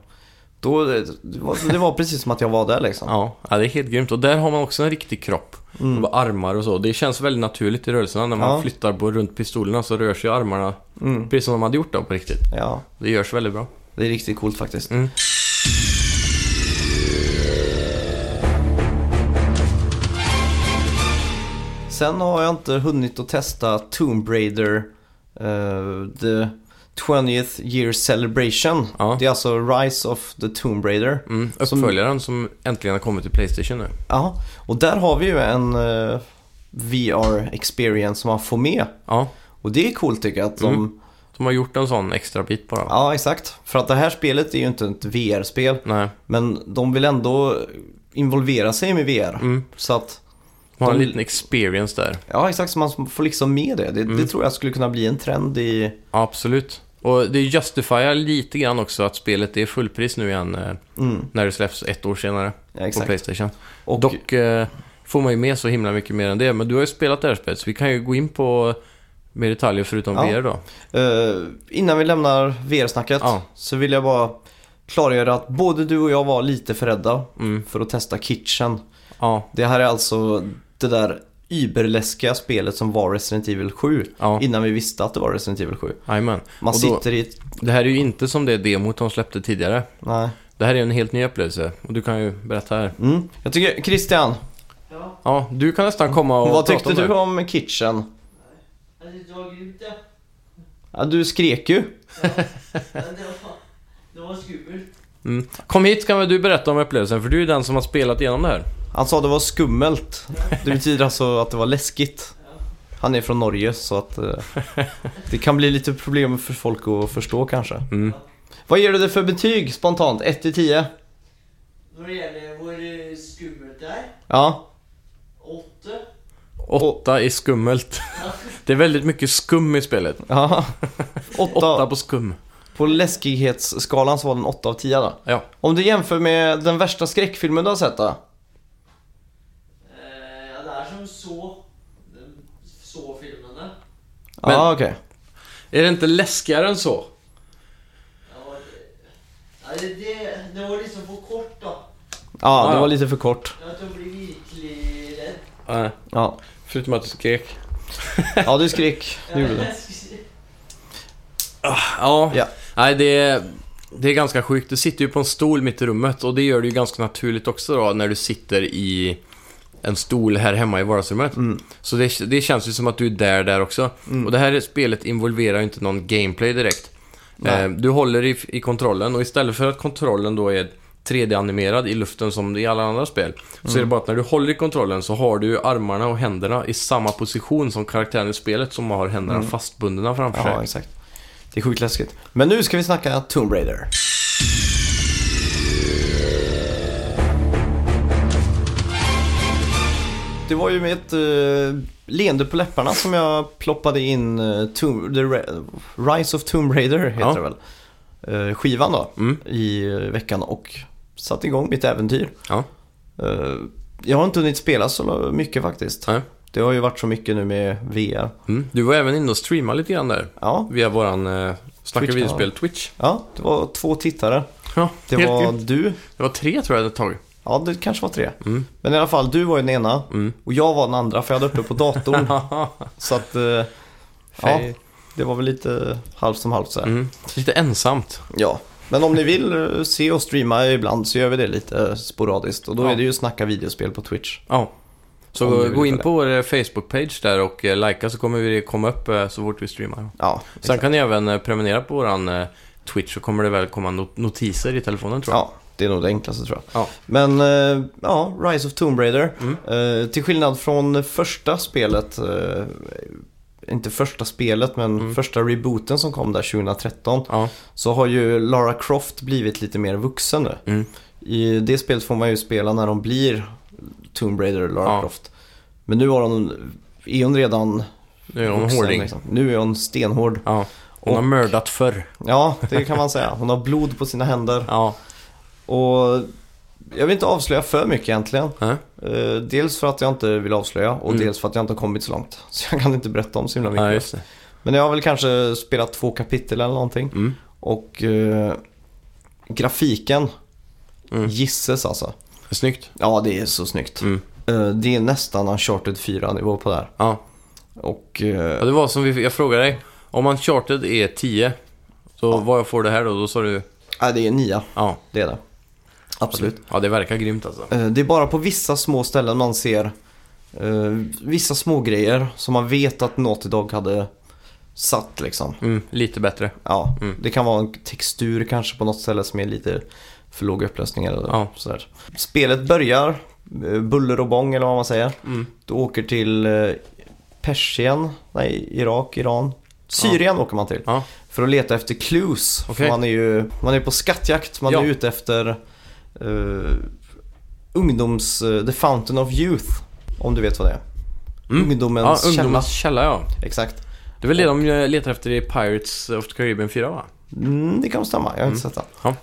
då, det, var, det var precis som att jag var där liksom. Ja. ja, det är helt grymt. Och där har man också en riktig kropp. Mm. Och armar och så. Det känns väldigt naturligt i rörelserna. När man Ja. flyttar på runt pistolerna så rör sig armarna Mm. precis som de hade gjort då på riktigt. Ja, Det görs väldigt bra. det är riktigt coolt faktiskt. Mm. Sen har jag inte hunnit att testa Tomb Raider The 20th Year Celebration. Ja. Det är alltså Rise of the Tomb Raider. Mm. Som- Uppföljaren som äntligen har kommit till Playstation nu. Ja, och där har vi ju en eh, VR-experience som man får med. Ja, Och det är coolt tycker jag att de... Mm. de har gjort en sån extra bit bara. Ja, exakt. För att det här spelet är ju inte ett VR-spel. Nej, Men de vill ändå involvera sig med VR. mm. Så att, de har en liten experience där. ja exakt, så man får liksom med det. Det, Mm. det tror jag skulle kunna bli en trend i... Absolut. Och det justifierar lite grann också att spelet är fullpris nu igen eh, Mm, när det släpps ett år senare ja, på. Playstation. Och, Dock eh, får man ju med så himla mycket mer än det. Men du har ju spelat det här spelet så vi kan ju gå in på mer detaljer förutom Ja. VR då. eh, innan vi lämnar VR-snacket Ja. så vill jag bara klargöra att både du och jag var lite för rädda Mm. för att testa Kitchen. Ja, Det här är alltså det där überläskiga spelet som var Resident Evil 7 ja, innan vi visste att det var Resident Evil 7. jajamän. Man då- sitter i ett... Det här är ju inte som det demot de släppte tidigare. Nej. Det här är en helt ny upplevelse och du kan ju berätta här. Mm. Jag tycker, Christian, Ja, Ja, du kan nästan komma och vad tyckte om du det. om Kitchen? alltså, det var grymt det. Ja, du skrek ju. Ja, det var, det var skummelt. Mm. Kom hit kan väl du berätta om upplevelsen för du är den som har spelat igenom det här. Han sa det var skummelt. Det betyder alltså att det var läskigt. Han är från Norge så att eh, det kan bli lite problem för folk att förstå kanske. Mm. Vad ger du det för betyg spontant? 1 till 10? När det gäller det skummelt är, Ja. åtta. Åtta i skummelt. Det är väldigt mycket skum i spelet. ja. Åtta 8. på skum. På läskighetsskalan så var den 8 av 10 då. Ja. Om du jämför med den värsta skräckfilmen du har sett då? Eh, ja, det är som så. Så filmerna. Ja, okej. Är det inte läskigare än så? Ja, det, ja, det, det, det var liksom för kort då. Ja, det Ja. var lite för kort. Jag tog bli virkelig rädd. Nej. Ja, Förutom att du skrek. ja du skrek. Det gjorde du. Ja. Ja. Nej, det är, det är ganska sjukt. Du sitter ju på en stol mitt i rummet och det gör det ju ganska naturligt också då när du sitter i en stol här hemma i vardagsrummet. Mm. Så det, det känns ju som att du är där där också. Mm. Och det här spelet involverar ju inte någon gameplay direkt. Eh, du håller i, i kontrollen och istället för att kontrollen då är 3D-animerad i luften som i alla andra spel. Så Mm. är det bara att när du håller i kontrollen så har du armarna och händerna i samma position som karaktären i spelet som har händerna Mm. fastbundna framför Ja, sig. exakt. Det är sjukt läskigt. Men nu ska vi snacka Tomb Raider. Det var ju med ett uh, leende på läpparna som jag ploppade in uh, Tomb, the Rise of Tomb Raider, heter Ja. det väl. Eh, skivan då, Mm. i veckan och satte igång mitt äventyr. Ja. Jag har inte hunnit spela så mycket faktiskt. Nej. Det har ju varit så mycket nu med VR. Mm. Du var även inne och streamade lite grann där. Ja, Via våran eh, Snacka videospel Twitch. ja det var två tittare. Ja, Det helt var grymt. du. det var tre tror jag ett tag. Ja, det kanske var tre. Mm. Men i alla fall, du var ju den ena Mm. och jag var den andra för jag hade uppe på datorn. så att, eh, ja, det var väl lite halvt som halvt så här. Mm. Lite ensamt. Ja, men om ni vill eh, se och streama ibland så gör vi det lite sporadiskt. Och då Ja. är det ju Snacka videospel på Twitch. Ja. Så gå in på vår eh, Facebook-page där och eh, likea så kommer vi komma upp eh, så fort vi streamar. Ja, Sen kan ni även eh, prenumerera på våran eh, Twitch så kommer det väl komma not- notiser i telefonen tror jag. ja, det är nog det enklaste tror jag. Ja. Men ja, Rise of Tomb Raider. Mm. Till skillnad från första spelet, inte första spelet men Mm. första rebooten som kom där 2013. Ja. Så har ju Lara Croft blivit lite mer vuxen nu. Mm. I det spelet får man ju spela när de blir Tomb Raider och Lara Ja. Croft. Men nu har hon är hon redan Nu är hon vuxen, hårding. liksom. Nu är hon stenhård. Ja. Hon har Och- mördat förr. Ja, det kan man säga. Hon har blod på sina händer. Ja. Och jag vill inte avslöja för mycket egentligen. Eh, dels för att jag inte vill avslöja och Mm. dels för att jag inte har kommit så långt. Så jag kan inte berätta om så himla mycket. Ja. Men jag har väl kanske spelat två kapitel eller någonting. Mm. Och eh, grafiken, Mm. gisses alltså. Snyggt. Ja, det är så snyggt. Mm. Eh, det är nästan Uncharted 4-nivå på det här. Ja. Och ja, eh, det var som vi, jag frågade dig. Om Uncharted är 10, så Ja. vad får det här då? Då sa du... ja, det är 9, Ja. det är det. Absolut. Ja, det verkar grymt alltså. Eh, Det är bara på vissa små ställen man ser vissa små grejer som man vet att Naughty Dog hade satt liksom. Mm, lite bättre. Ja, Mm. det kan vara en textur kanske på något ställe som är lite för låg upplösning eller Ja. sådär. Spelet börjar, eh, buller och bång eller vad man säger. Mm. Du åker till eh, Persien, nej Irak, Iran. Syrien åker man till. Ja. För att leta efter clues. För man är ju man är på skattjakt, man Ja. är ute efter eh, ungdoms... eh, The Fountain of Youth. Om du vet vad det är. Mm. Ungdomens Ja, ungdomens källa ja. källa. Exakt. Det är väl det de letar efter i Pirates of the Caribbean 4 va? Mm, det kan stämma, jag har inte sett den.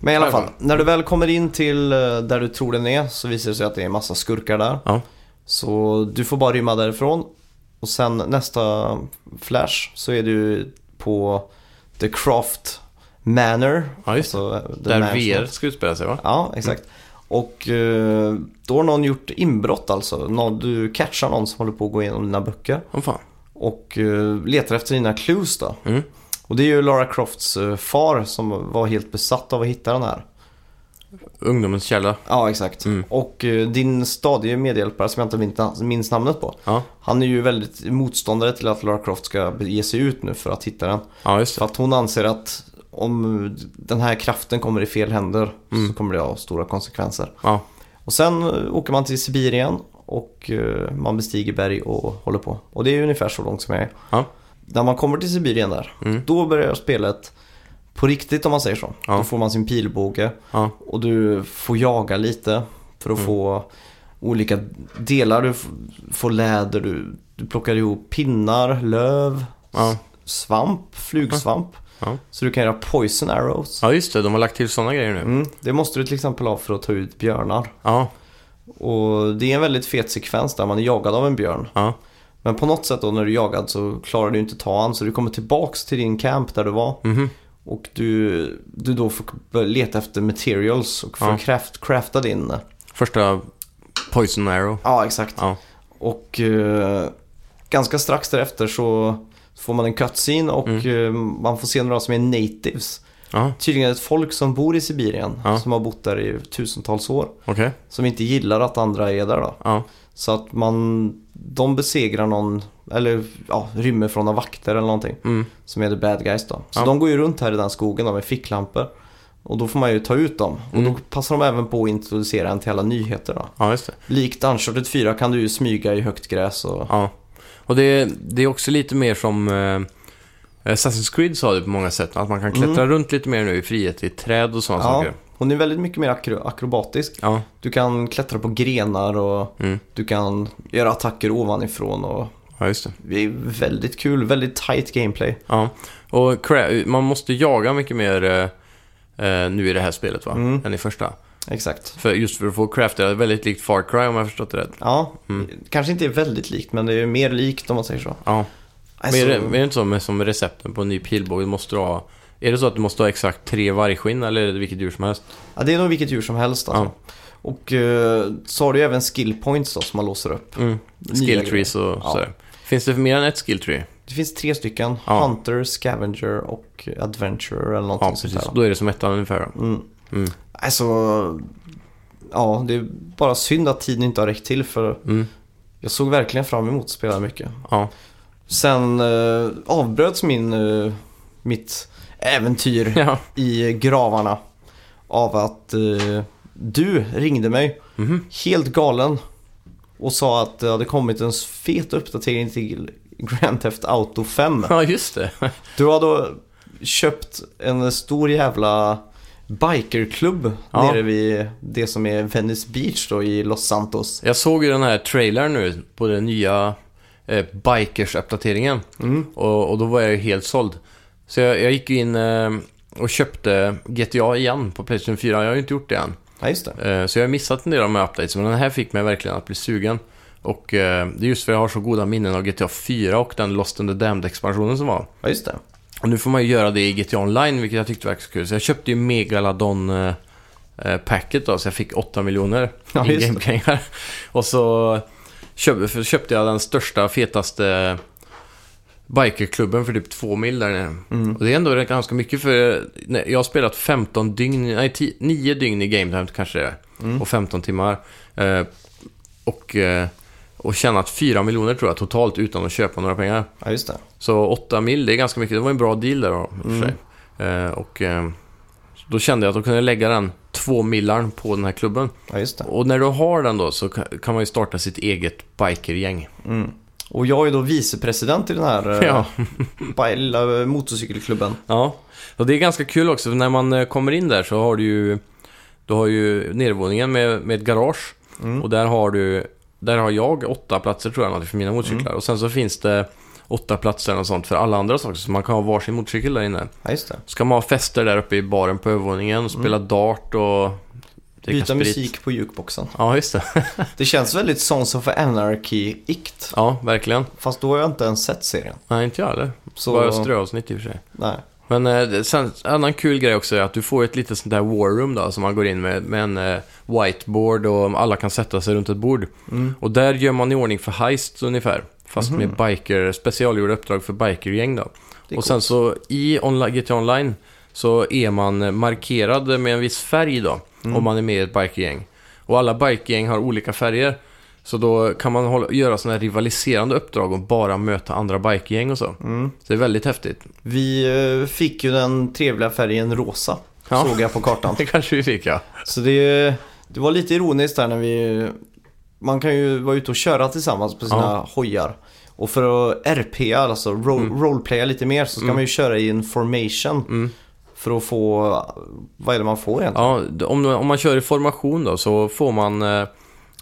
Men i alla fall, när du väl kommer in till eh, där du tror den är så visar det sig att det är en massa skurkar där. Ja. Så du får bara rymma därifrån. Och sen nästa flash så är du på The Craft Manor. Ja. Alltså, Där. VR ska utspela sig va? Ja, exakt. Och eh, då har någon gjort inbrott alltså. Du catchar någon som håller på att gå igenom dina böcker. Åh fan. Och eh, letar efter dina clues då. Mm. Och det är ju Lara Crofts eh, far som var helt besatt av att hitta den här. Ungdomens källa. Ja, exakt. Mm. Och eh, din stadige medhjälpare som jag inte minns, namnet på. Ja, Han är ju väldigt motståndare till att Lara Croft ska ge sig ut nu för att hitta den. ja just För det. att hon anser att om den här kraften kommer i fel händer Mm. så kommer det ha stora konsekvenser. Ja. Och sen eh, åker man till Sibirien och man bestiger berg och håller på. Och det är ungefär så långt som jag är. Ja. När man kommer till Sibirien där, Mm. då börjar spelet på riktigt om man säger så. Ja. Då får man sin pilbåge Ja. och du får jaga lite för att Mm. få olika delar. Du får läder, du, du plockar ihop pinnar, löv, Ja. svamp, flugsvamp. Så du kan göra poison arrows. ja, just det. De har lagt till sådana grejer nu. Mm, det måste du till exempel ha för att ta ut björnar. Och det är en väldigt fet sekvens där man är jagad av en björn. Men på något sätt då när du är jagad så klarar du inte ta han så du kommer tillbaks till din camp där du var. Mhm. Och du, du då får leta efter materials och får Ja. craft, crafta din. Första Poison Arrow. Ja, exakt. Ja. Och eh, ganska strax därefter så får man en cutscene och Mm. eh, man får se några som är natives. Ja, Tydligen ett folk som bor i Sibirien Ja. som har bott där i tusentals år. okej. Som inte gillar att andra är där då. Så att man, de besegrar någon, eller ja, rymmer från några vakter eller någonting. Mm. Som är the bad guys då. Så Ja. de går ju runt här i den skogen då med ficklampor. Och då får man ju ta ut dem. Och Mm. då passar de även på att introducera en till alla nyheter då. Ja, just det. Likt Uncharted 4 kan du ju smyga i högt gräs och... Ja. Och det, det är också lite mer som eh, Assassin's Creed sa det på många sätt. Att man kan klättra runt lite mer nu i frihet i träd och sådana Ja, saker. Hon är väldigt mycket mer akro- akrobatisk. Ja. Du kan klättra på grenar och Mm. du kan göra attacker ovanifrån och ja, just det. det är väldigt kul, väldigt tight gameplay. Ja. Och man måste jaga mycket mer eh, eh, nu i det här spelet va? Mm. Än i första. Exakt. För just för att få crafta, det är väldigt likt Far Cry om jag har förstått det rätt. Ja, Mm. kanske inte är väldigt likt men det är mer likt om man säger så. Ja. Alltså, Men är det, är det inte så med som recepten på en ny pilbåge? Du måste ha... Är det så att du måste ha exakt tre vargskinn eller är det vilket djur som helst? ja, det är nog vilket djur som helst alltså. Och eh, så har du ju även skill points då som man låser upp. Mm. Skill trees och Ja. sådär. Finns det mer än ett skill tree? Det finns tre stycken. Ja. Hunter, Scavenger och Adventure eller någonting Ja, sånt precis. där. Då är det som ettan ungefär. Mm. Mm. Alltså, ja, det är bara synd att tiden inte har räckt till för Mm. jag såg verkligen fram emot att spela mycket. Ja. Sen eh, avbröts min, eh, mitt äventyr Ja. i gravarna av att eh, du ringde mig Mhm. helt galen och sa att det hade kommit en fet uppdatering till Grand Theft Auto 5. ja, just det. Du har då köpt en stor jävla bikerklubb Ja. nere vid det som är Venice Beach då i Los Santos. Jag såg ju den här trailern nu på det nya eh, Bikers-uppdateringen. Mm. Och, och då var jag ju helt såld. Så jag, jag gick in eh, och köpte GTA igen på Playstation 4. Jag har ju inte gjort det än. Ja, just det. Eh, Så jag har missat en del av de här updates, men den här fick mig verkligen att bli sugen. Och eh, det är just för att jag har så goda minnen av GTA 4 och den Lost in the Damned-expansionen som var. Ja, just det. Och nu får man ju göra det i GTA Online, vilket jag tyckte var så kul. Så jag köpte ju Megalodon eh, packet då, så jag fick 8 miljoner Ja, i just det. gamepengar. Och så köpte jag den största, fetaste bikerklubben för typ 2 mil där nere. Mm. Och det är ändå ganska mycket för jag har spelat 15 dygn, nej 10, 9 dygn i game time kanske det är. Mm. Och 15 timmar. Eh, och, eh, och tjänat 4 miljoner tror jag totalt utan att köpa några pengar. Ja, just det. Så 8 mil, det är ganska mycket. Det var en bra deal där då, för Mm. sig. Eh, och eh, då kände jag att då kunde jag lägga den två millarn på den här klubben. Ja. Och när du har den då så kan kan man ju starta sitt eget bikergäng. Mm. Och jag är då vicepresident i den här eh, Ja. lilla eh, motorcykelklubben. Ja, och det är ganska kul också. För när man eh, kommer in där så har du ju, du har ju nedervåningen med, med ett garage. Mm. Och där har du, där har jag åtta platser tror jag för mina motorcyklar. Och sen så finns det åtta platser och sånt för alla andra saker. Så man kan ha varsin motorcykel där inne. Ja, just det. Så kan man ha fester där uppe i baren på övervåningen och spela dart och Byta musik på jukeboxen. Ja, just det. Det känns väldigt Sons of Anarchy-ikt. Ja, verkligen. Fast då har jag inte ens sett serien. Nej, inte jag heller. Så... Bara ströavsnitt i och för sig. Nej. Men eh, sen, en annan kul grej också är att du får ett litet sånt där war room då, som man går in med, med en eh, whiteboard och alla kan sätta sig runt ett bord. Mm. Och där gör man i ordning för heist ungefär. Fast Mhm. med biker, specialgjorda uppdrag för bikergäng då. Och sen så i onla- GTA Online så är man markerad med en viss färg då. Mm. Om man är med i ett bikergäng. Och alla bikergäng har olika färger. Så då kan man hålla, göra sådana här rivaliserande uppdrag och bara möta andra bikergäng och så. Mm. Så det är väldigt häftigt. Vi eh, fick ju den trevliga färgen rosa. Ja. Såg jag på kartan. Det kanske vi fick ja. Så det, det var lite ironiskt där när vi... Man kan ju vara ute och köra tillsammans på sina Ja. hojar. Och för att RP, alltså ro, Mm. roleplaya lite mer, så ska Mm. man ju köra i en formation. Mm. För att få... Vad är det man får egentligen? Ja, om, om man kör i formation då så får man eh,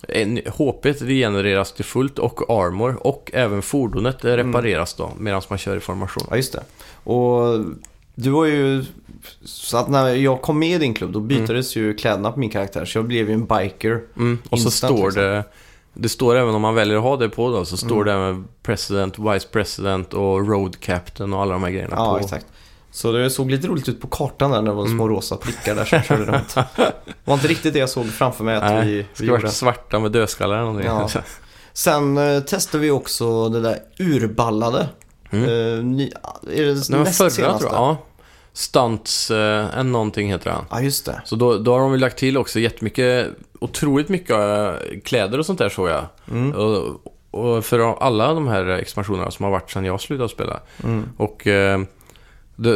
en, HP regenereras till fullt och armor och även fordonet eh, repareras då medan man kör i formation. Ja, just det. Och du var ju... Så att när jag kom med i din klubb, då byttes ju kläderna på min karaktär. Så jag blev ju en biker. Mm. Och så Instant, står liksom. det, det står även om man väljer att ha det på då, så står Mm. det även President, Vice President och Road Captain och alla de här grejerna Ja, på. exakt. Så det såg lite roligt ut på kartan där när det var små Mm. rosa prickar där som körde runt. Det var inte riktigt det jag såg framför mig att Nej, vi, vi ska gjorde. svarta med dödskallar eller någonting. Ja. Sen eh, testade vi också det där urballade. Mm. Eh, ny, är det Det näst förra senaste? tror jag. Ja. Stunts, eh, en någonting heter han. Ja, just det. Så då, då har de ju lagt till också jättemycket, otroligt mycket eh, kläder och sånt där såg jag. Mm. Och, och för alla de här expansionerna som har varit sedan jag slutade spela. Mm. Och eh,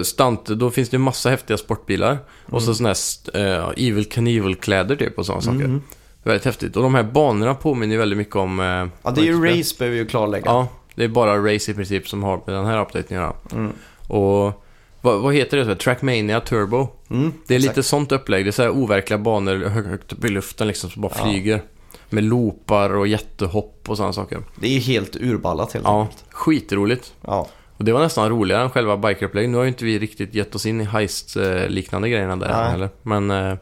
stunt, då finns det ju massa häftiga sportbilar. Och så sådana här eh, Evil Knievel-kläder typ och sådana saker. Mm. Väldigt häftigt. Och de här banorna påminner ju väldigt mycket om... Eh, Ja, det är ju race behöver vi ju klarlägga. Ja, det är bara race i princip som har med den här updaten att göra. Mm. Och vad, vad heter det? Trackmania Turbo. Mm, Det är exakt. lite sånt upplägg. Det är så här overkliga banor hö- högt upp i luften liksom som bara Ja. flyger. Med loopar och jättehopp och sådana saker. Det är helt urballat helt Ja, enkelt. skitroligt. Ja. Och det var nästan roligare än själva bikerupplägg. Nu har ju inte vi riktigt gett oss in i heist-liknande grejerna där Nej. heller. Men eh,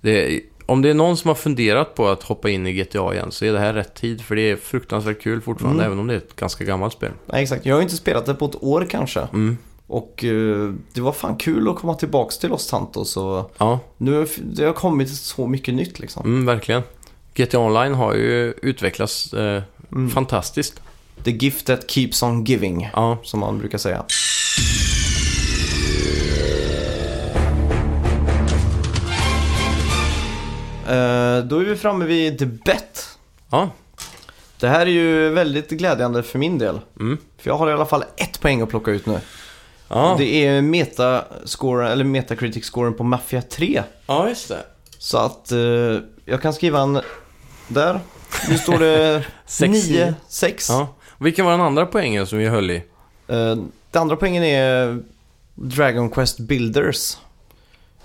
det, om det är någon som har funderat på att hoppa in i GTA igen så är det här rätt tid. För det är fruktansvärt kul fortfarande, Mm. även om det är ett ganska gammalt spel. Nej, exakt. Jag har ju inte spelat det på ett år kanske. Mm. Och eh, det var fan kul att komma tillbaks till Los Santos. Och Ja, nu har det har kommit så mycket nytt liksom. mm, verkligen. GTA Online har ju utvecklats eh, Mm. fantastiskt. The gift that keeps on giving. Ja, Som man brukar säga. Eh, då är vi framme vid The Bet. ja. Det här är ju väldigt glädjande för min del. Mm. För jag har i alla fall ett poäng att plocka ut nu. Ja. Det är metascoren, eller Metacritic-scoren på Mafia 3. ja, just det. Så att eh, jag kan skriva en där. Nu står det Sex 9, 6. Ja. Vilken var den andra poängen som vi höll i? Eh, det andra poängen är Dragon Quest Builders.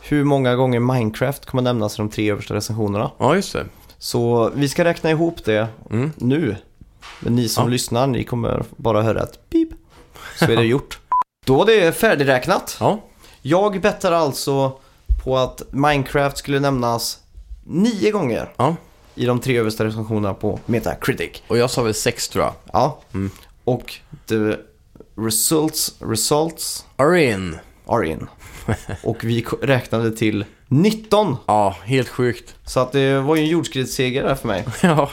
Hur många gånger Minecraft kommer nämnas i de tre översta recensionerna. Ja, just det. Så vi ska räkna ihop det Mm. nu. Men ni som Ja. lyssnar, ni kommer bara höra ett pip. Så är det gjort. Då var det färdigräknat. Ja, Jag bettade alltså på att Minecraft skulle nämnas nio gånger ja. I de tre översta recensionerna på Metacritic. Och jag sa väl sex tror jag. Ja. Mm. Och the results, results Arin. are in. Och vi ko- räknade till 19. Ja, helt sjukt. Så att det var ju en jordskredsseger där för mig. Ja.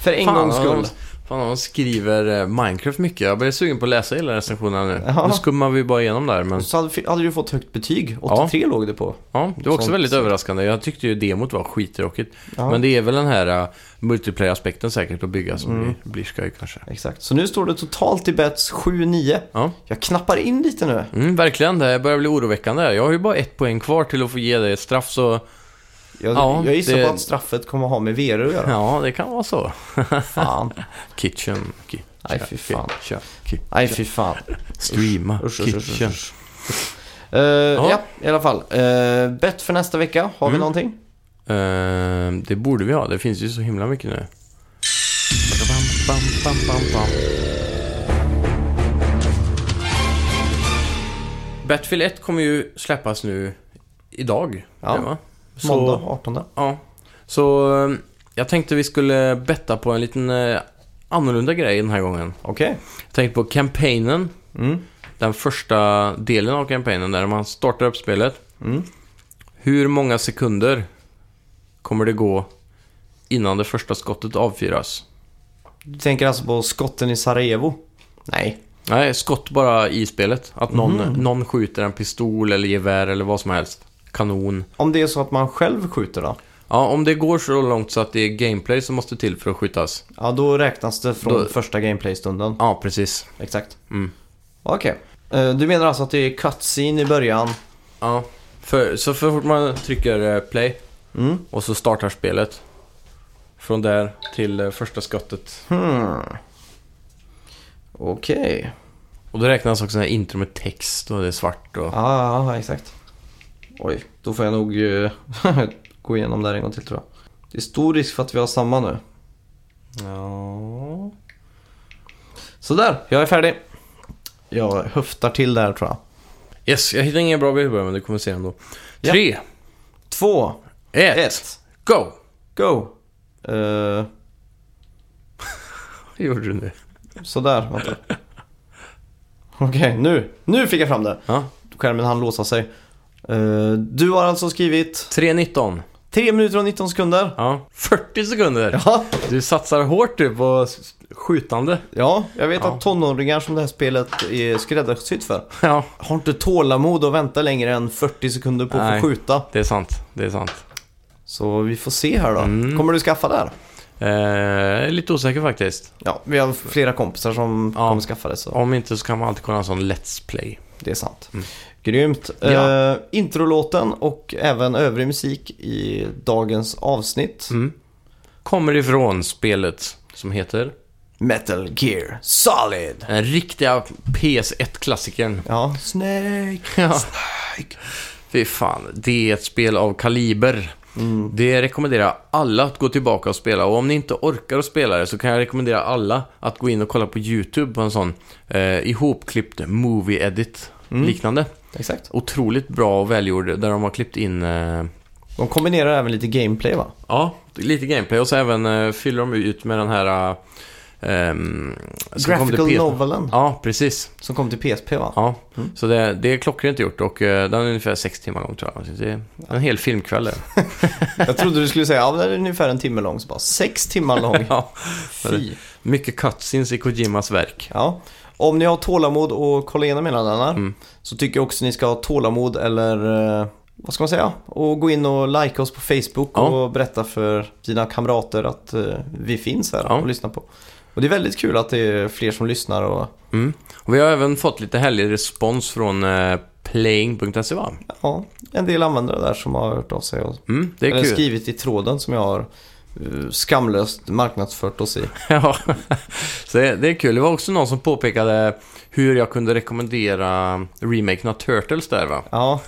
För en Fan, gångs skull. Fan, de skriver eh, Minecraft mycket. Jag blir sugen på att läsa hela recensionerna nu. Ja. Nu skummar vi bara igenom där, men Så hade, hade du fått högt betyg. 83 låg det på. ja, det var också Sånt. väldigt överraskande. Jag tyckte ju demot var skittråkigt. Ja. Men det är väl den här uh, multiplayer-aspekten säkert att bygga som Mm. blir, blir skoj kanske. Exakt. Så nu står det totalt i bets 7-9. Ja, Jag knappar in lite nu. mm, verkligen. Det börjar bli oroväckande. Jag har ju bara ett poäng kvar till att få ge dig ett straff, så Jag, Ja, jag gissar det- på att straffet kommer ha med VR att göra. ja, det kan vara så. Fan. Kitchen. Ki- Nej, fy fan. Nej, fy fan. Streama. Usch, usch, Kitchen. usch. Eh, ja. i alla fall. Uh, bet för nästa vecka. Har vi Mm. någonting? Eh, det borde vi ha. Det finns ju så himla mycket nu. Bam, bam, bam. Battlefield 1 kommer ju släppas nu idag. Ja. Så, Måndag 18. Ja. Så eh, jag tänkte vi skulle betta på en liten eh, annorlunda grej den här gången. Okej. Jag tänkte på kampanjen. Mm. Den första delen av kampanjen där man startar upp spelet. Mm. Hur många sekunder kommer det gå innan det första skottet avfyras? Du tänker alltså på skotten i Sarajevo? Nej. Nej, skott bara i spelet. Att någon, Mhm. någon skjuter en pistol eller gevär eller vad som helst. Kanon. Om det är så att man själv skjuter då? Ja, om det går så långt så att det är gameplay som måste till för att skjutas. Ja, då räknas det från Då- första gameplay-stunden. Ja, precis. Exakt. Mm. Okej. Eh, du menar alltså att det är cutscene i början? Ja. För, så för fort man trycker eh, play Mm. och så startar spelet. Från där till eh, första skottet. Hmm. Okej. Och då räknas också den här intro med text och det är svart och... Ja, ja, ja, exakt. Oj, då får jag nog eh, gå igenom där en gång till tror jag. Det är stor risk för att vi har samma nu. Ja... Sådär, jag är färdig. Jag höftar till där tror jag. Yes, jag hittar ingen bra bild men du kommer se ändå. Ja. Tre, Två, ett, ett, go! go! Uh, Vad gjorde du nu? sådär, vänta. Okej, nu. Nu fick jag fram det. Ja. Skärmen hann låsa sig. Eh, du har alltså skrivit 3.19. 3 minuter och 19 sekunder. Ja. 40 sekunder. Ja, Du satsar hårt du på s- skjutande. ja jag vet Ja. att tonåringar som det här spelet är skräddarsytt för Ja, har inte tålamod att vänta längre än 40 sekunder på att Nej. få skjuta. det är sant. Det är sant. Så vi får se här då. Mm. Kommer du skaffa där? Eh, lite osäker faktiskt. Ja, vi har flera kompisar som Ja. kommer skaffa det så Om inte så kan man alltid kolla en sån Let's Play. det är sant. Mm. Grymt. Ja. Eh, introlåten och även övrig musik i dagens avsnitt. Mm. Kommer ifrån spelet som heter Metal Gear Solid. den riktiga PS1-klassikern. Ja, Snake. Ja. Fy fan, det är ett spel av kaliber. Mm. Det rekommenderar alla att gå tillbaka och spela. Och om ni inte orkar att spela det så kan jag rekommendera alla att gå in och kolla på YouTube på en sån eh, ihopklippt movie edit Mm. liknande. Exakt. Otroligt bra och välgjord där de har klippt in eh, De kombinerar även lite gameplay va? ja, lite gameplay och så även eh, fyller de ut med den här till Graphical novelen Ja, precis. som kom till PSP va? Ja, Mm. så det, det är klockrent gjort och eh, den är ungefär sex timmar lång tror jag. Så det är en hel filmkväll. Jag trodde du skulle säga ja, den är ungefär en timme lång, så bara sex timmar lång. ja, Fy. mycket cutscenes i Kojimas verk. Ja. Om ni har tålamod och kolla igenom hela den här Mm. så tycker jag också ni ska ha tålamod eller eh, vad ska man säga? Och gå in och like oss på Facebook Ja. och berätta för dina kamrater att eh, vi finns här Ja. och lyssnar på. Och det är väldigt kul att det är fler som lyssnar och Mm. Och vi har även fått lite härlig respons från eh, playing.se va? ja, en del användare där som har hört av sig och Mm, det är eller kul. skrivit i tråden som jag har skamlöst marknadsfört oss i. Ja, så det, det är kul. Det var också någon som påpekade hur jag kunde rekommendera remaken av Turtles där va? Ja.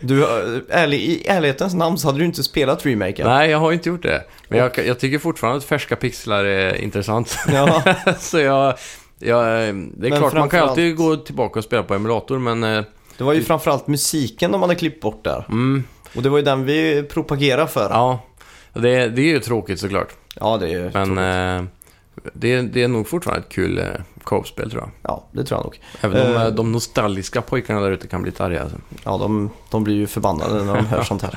Du, eh, ärlig, I ärlighetens namn så hade du inte spelat remaken. Nej, jag har inte gjort det. Men jag, jag tycker fortfarande att färska pixlar är intressant. Ja, så jag, jag, det är Men klart, man kan alltid gå tillbaka och spela på emulator, men... eh, det var ju framförallt musiken de hade klippt bort där. Mm, Och det var ju den vi propagerade för. ja, det, det är ju tråkigt såklart. Ja, det är Men eh, det, det är nog fortfarande ett kul eh, co-op-spel tror jag. Ja, det tror jag nog. Även om Eh. eh, de nostalgiska pojkarna där ute kan bli lite arga. Alltså. Ja, de, de blir ju förbannade när de hör sånt här.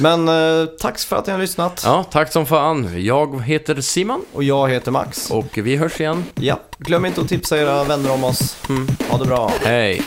Men eh, tack för att ni har lyssnat. Ja, tack som fan. Jag heter Simon Och jag heter Max. och vi hörs igen. Ja, glöm inte att tipsa era vänner om oss. Mm. Ha det bra. Hej!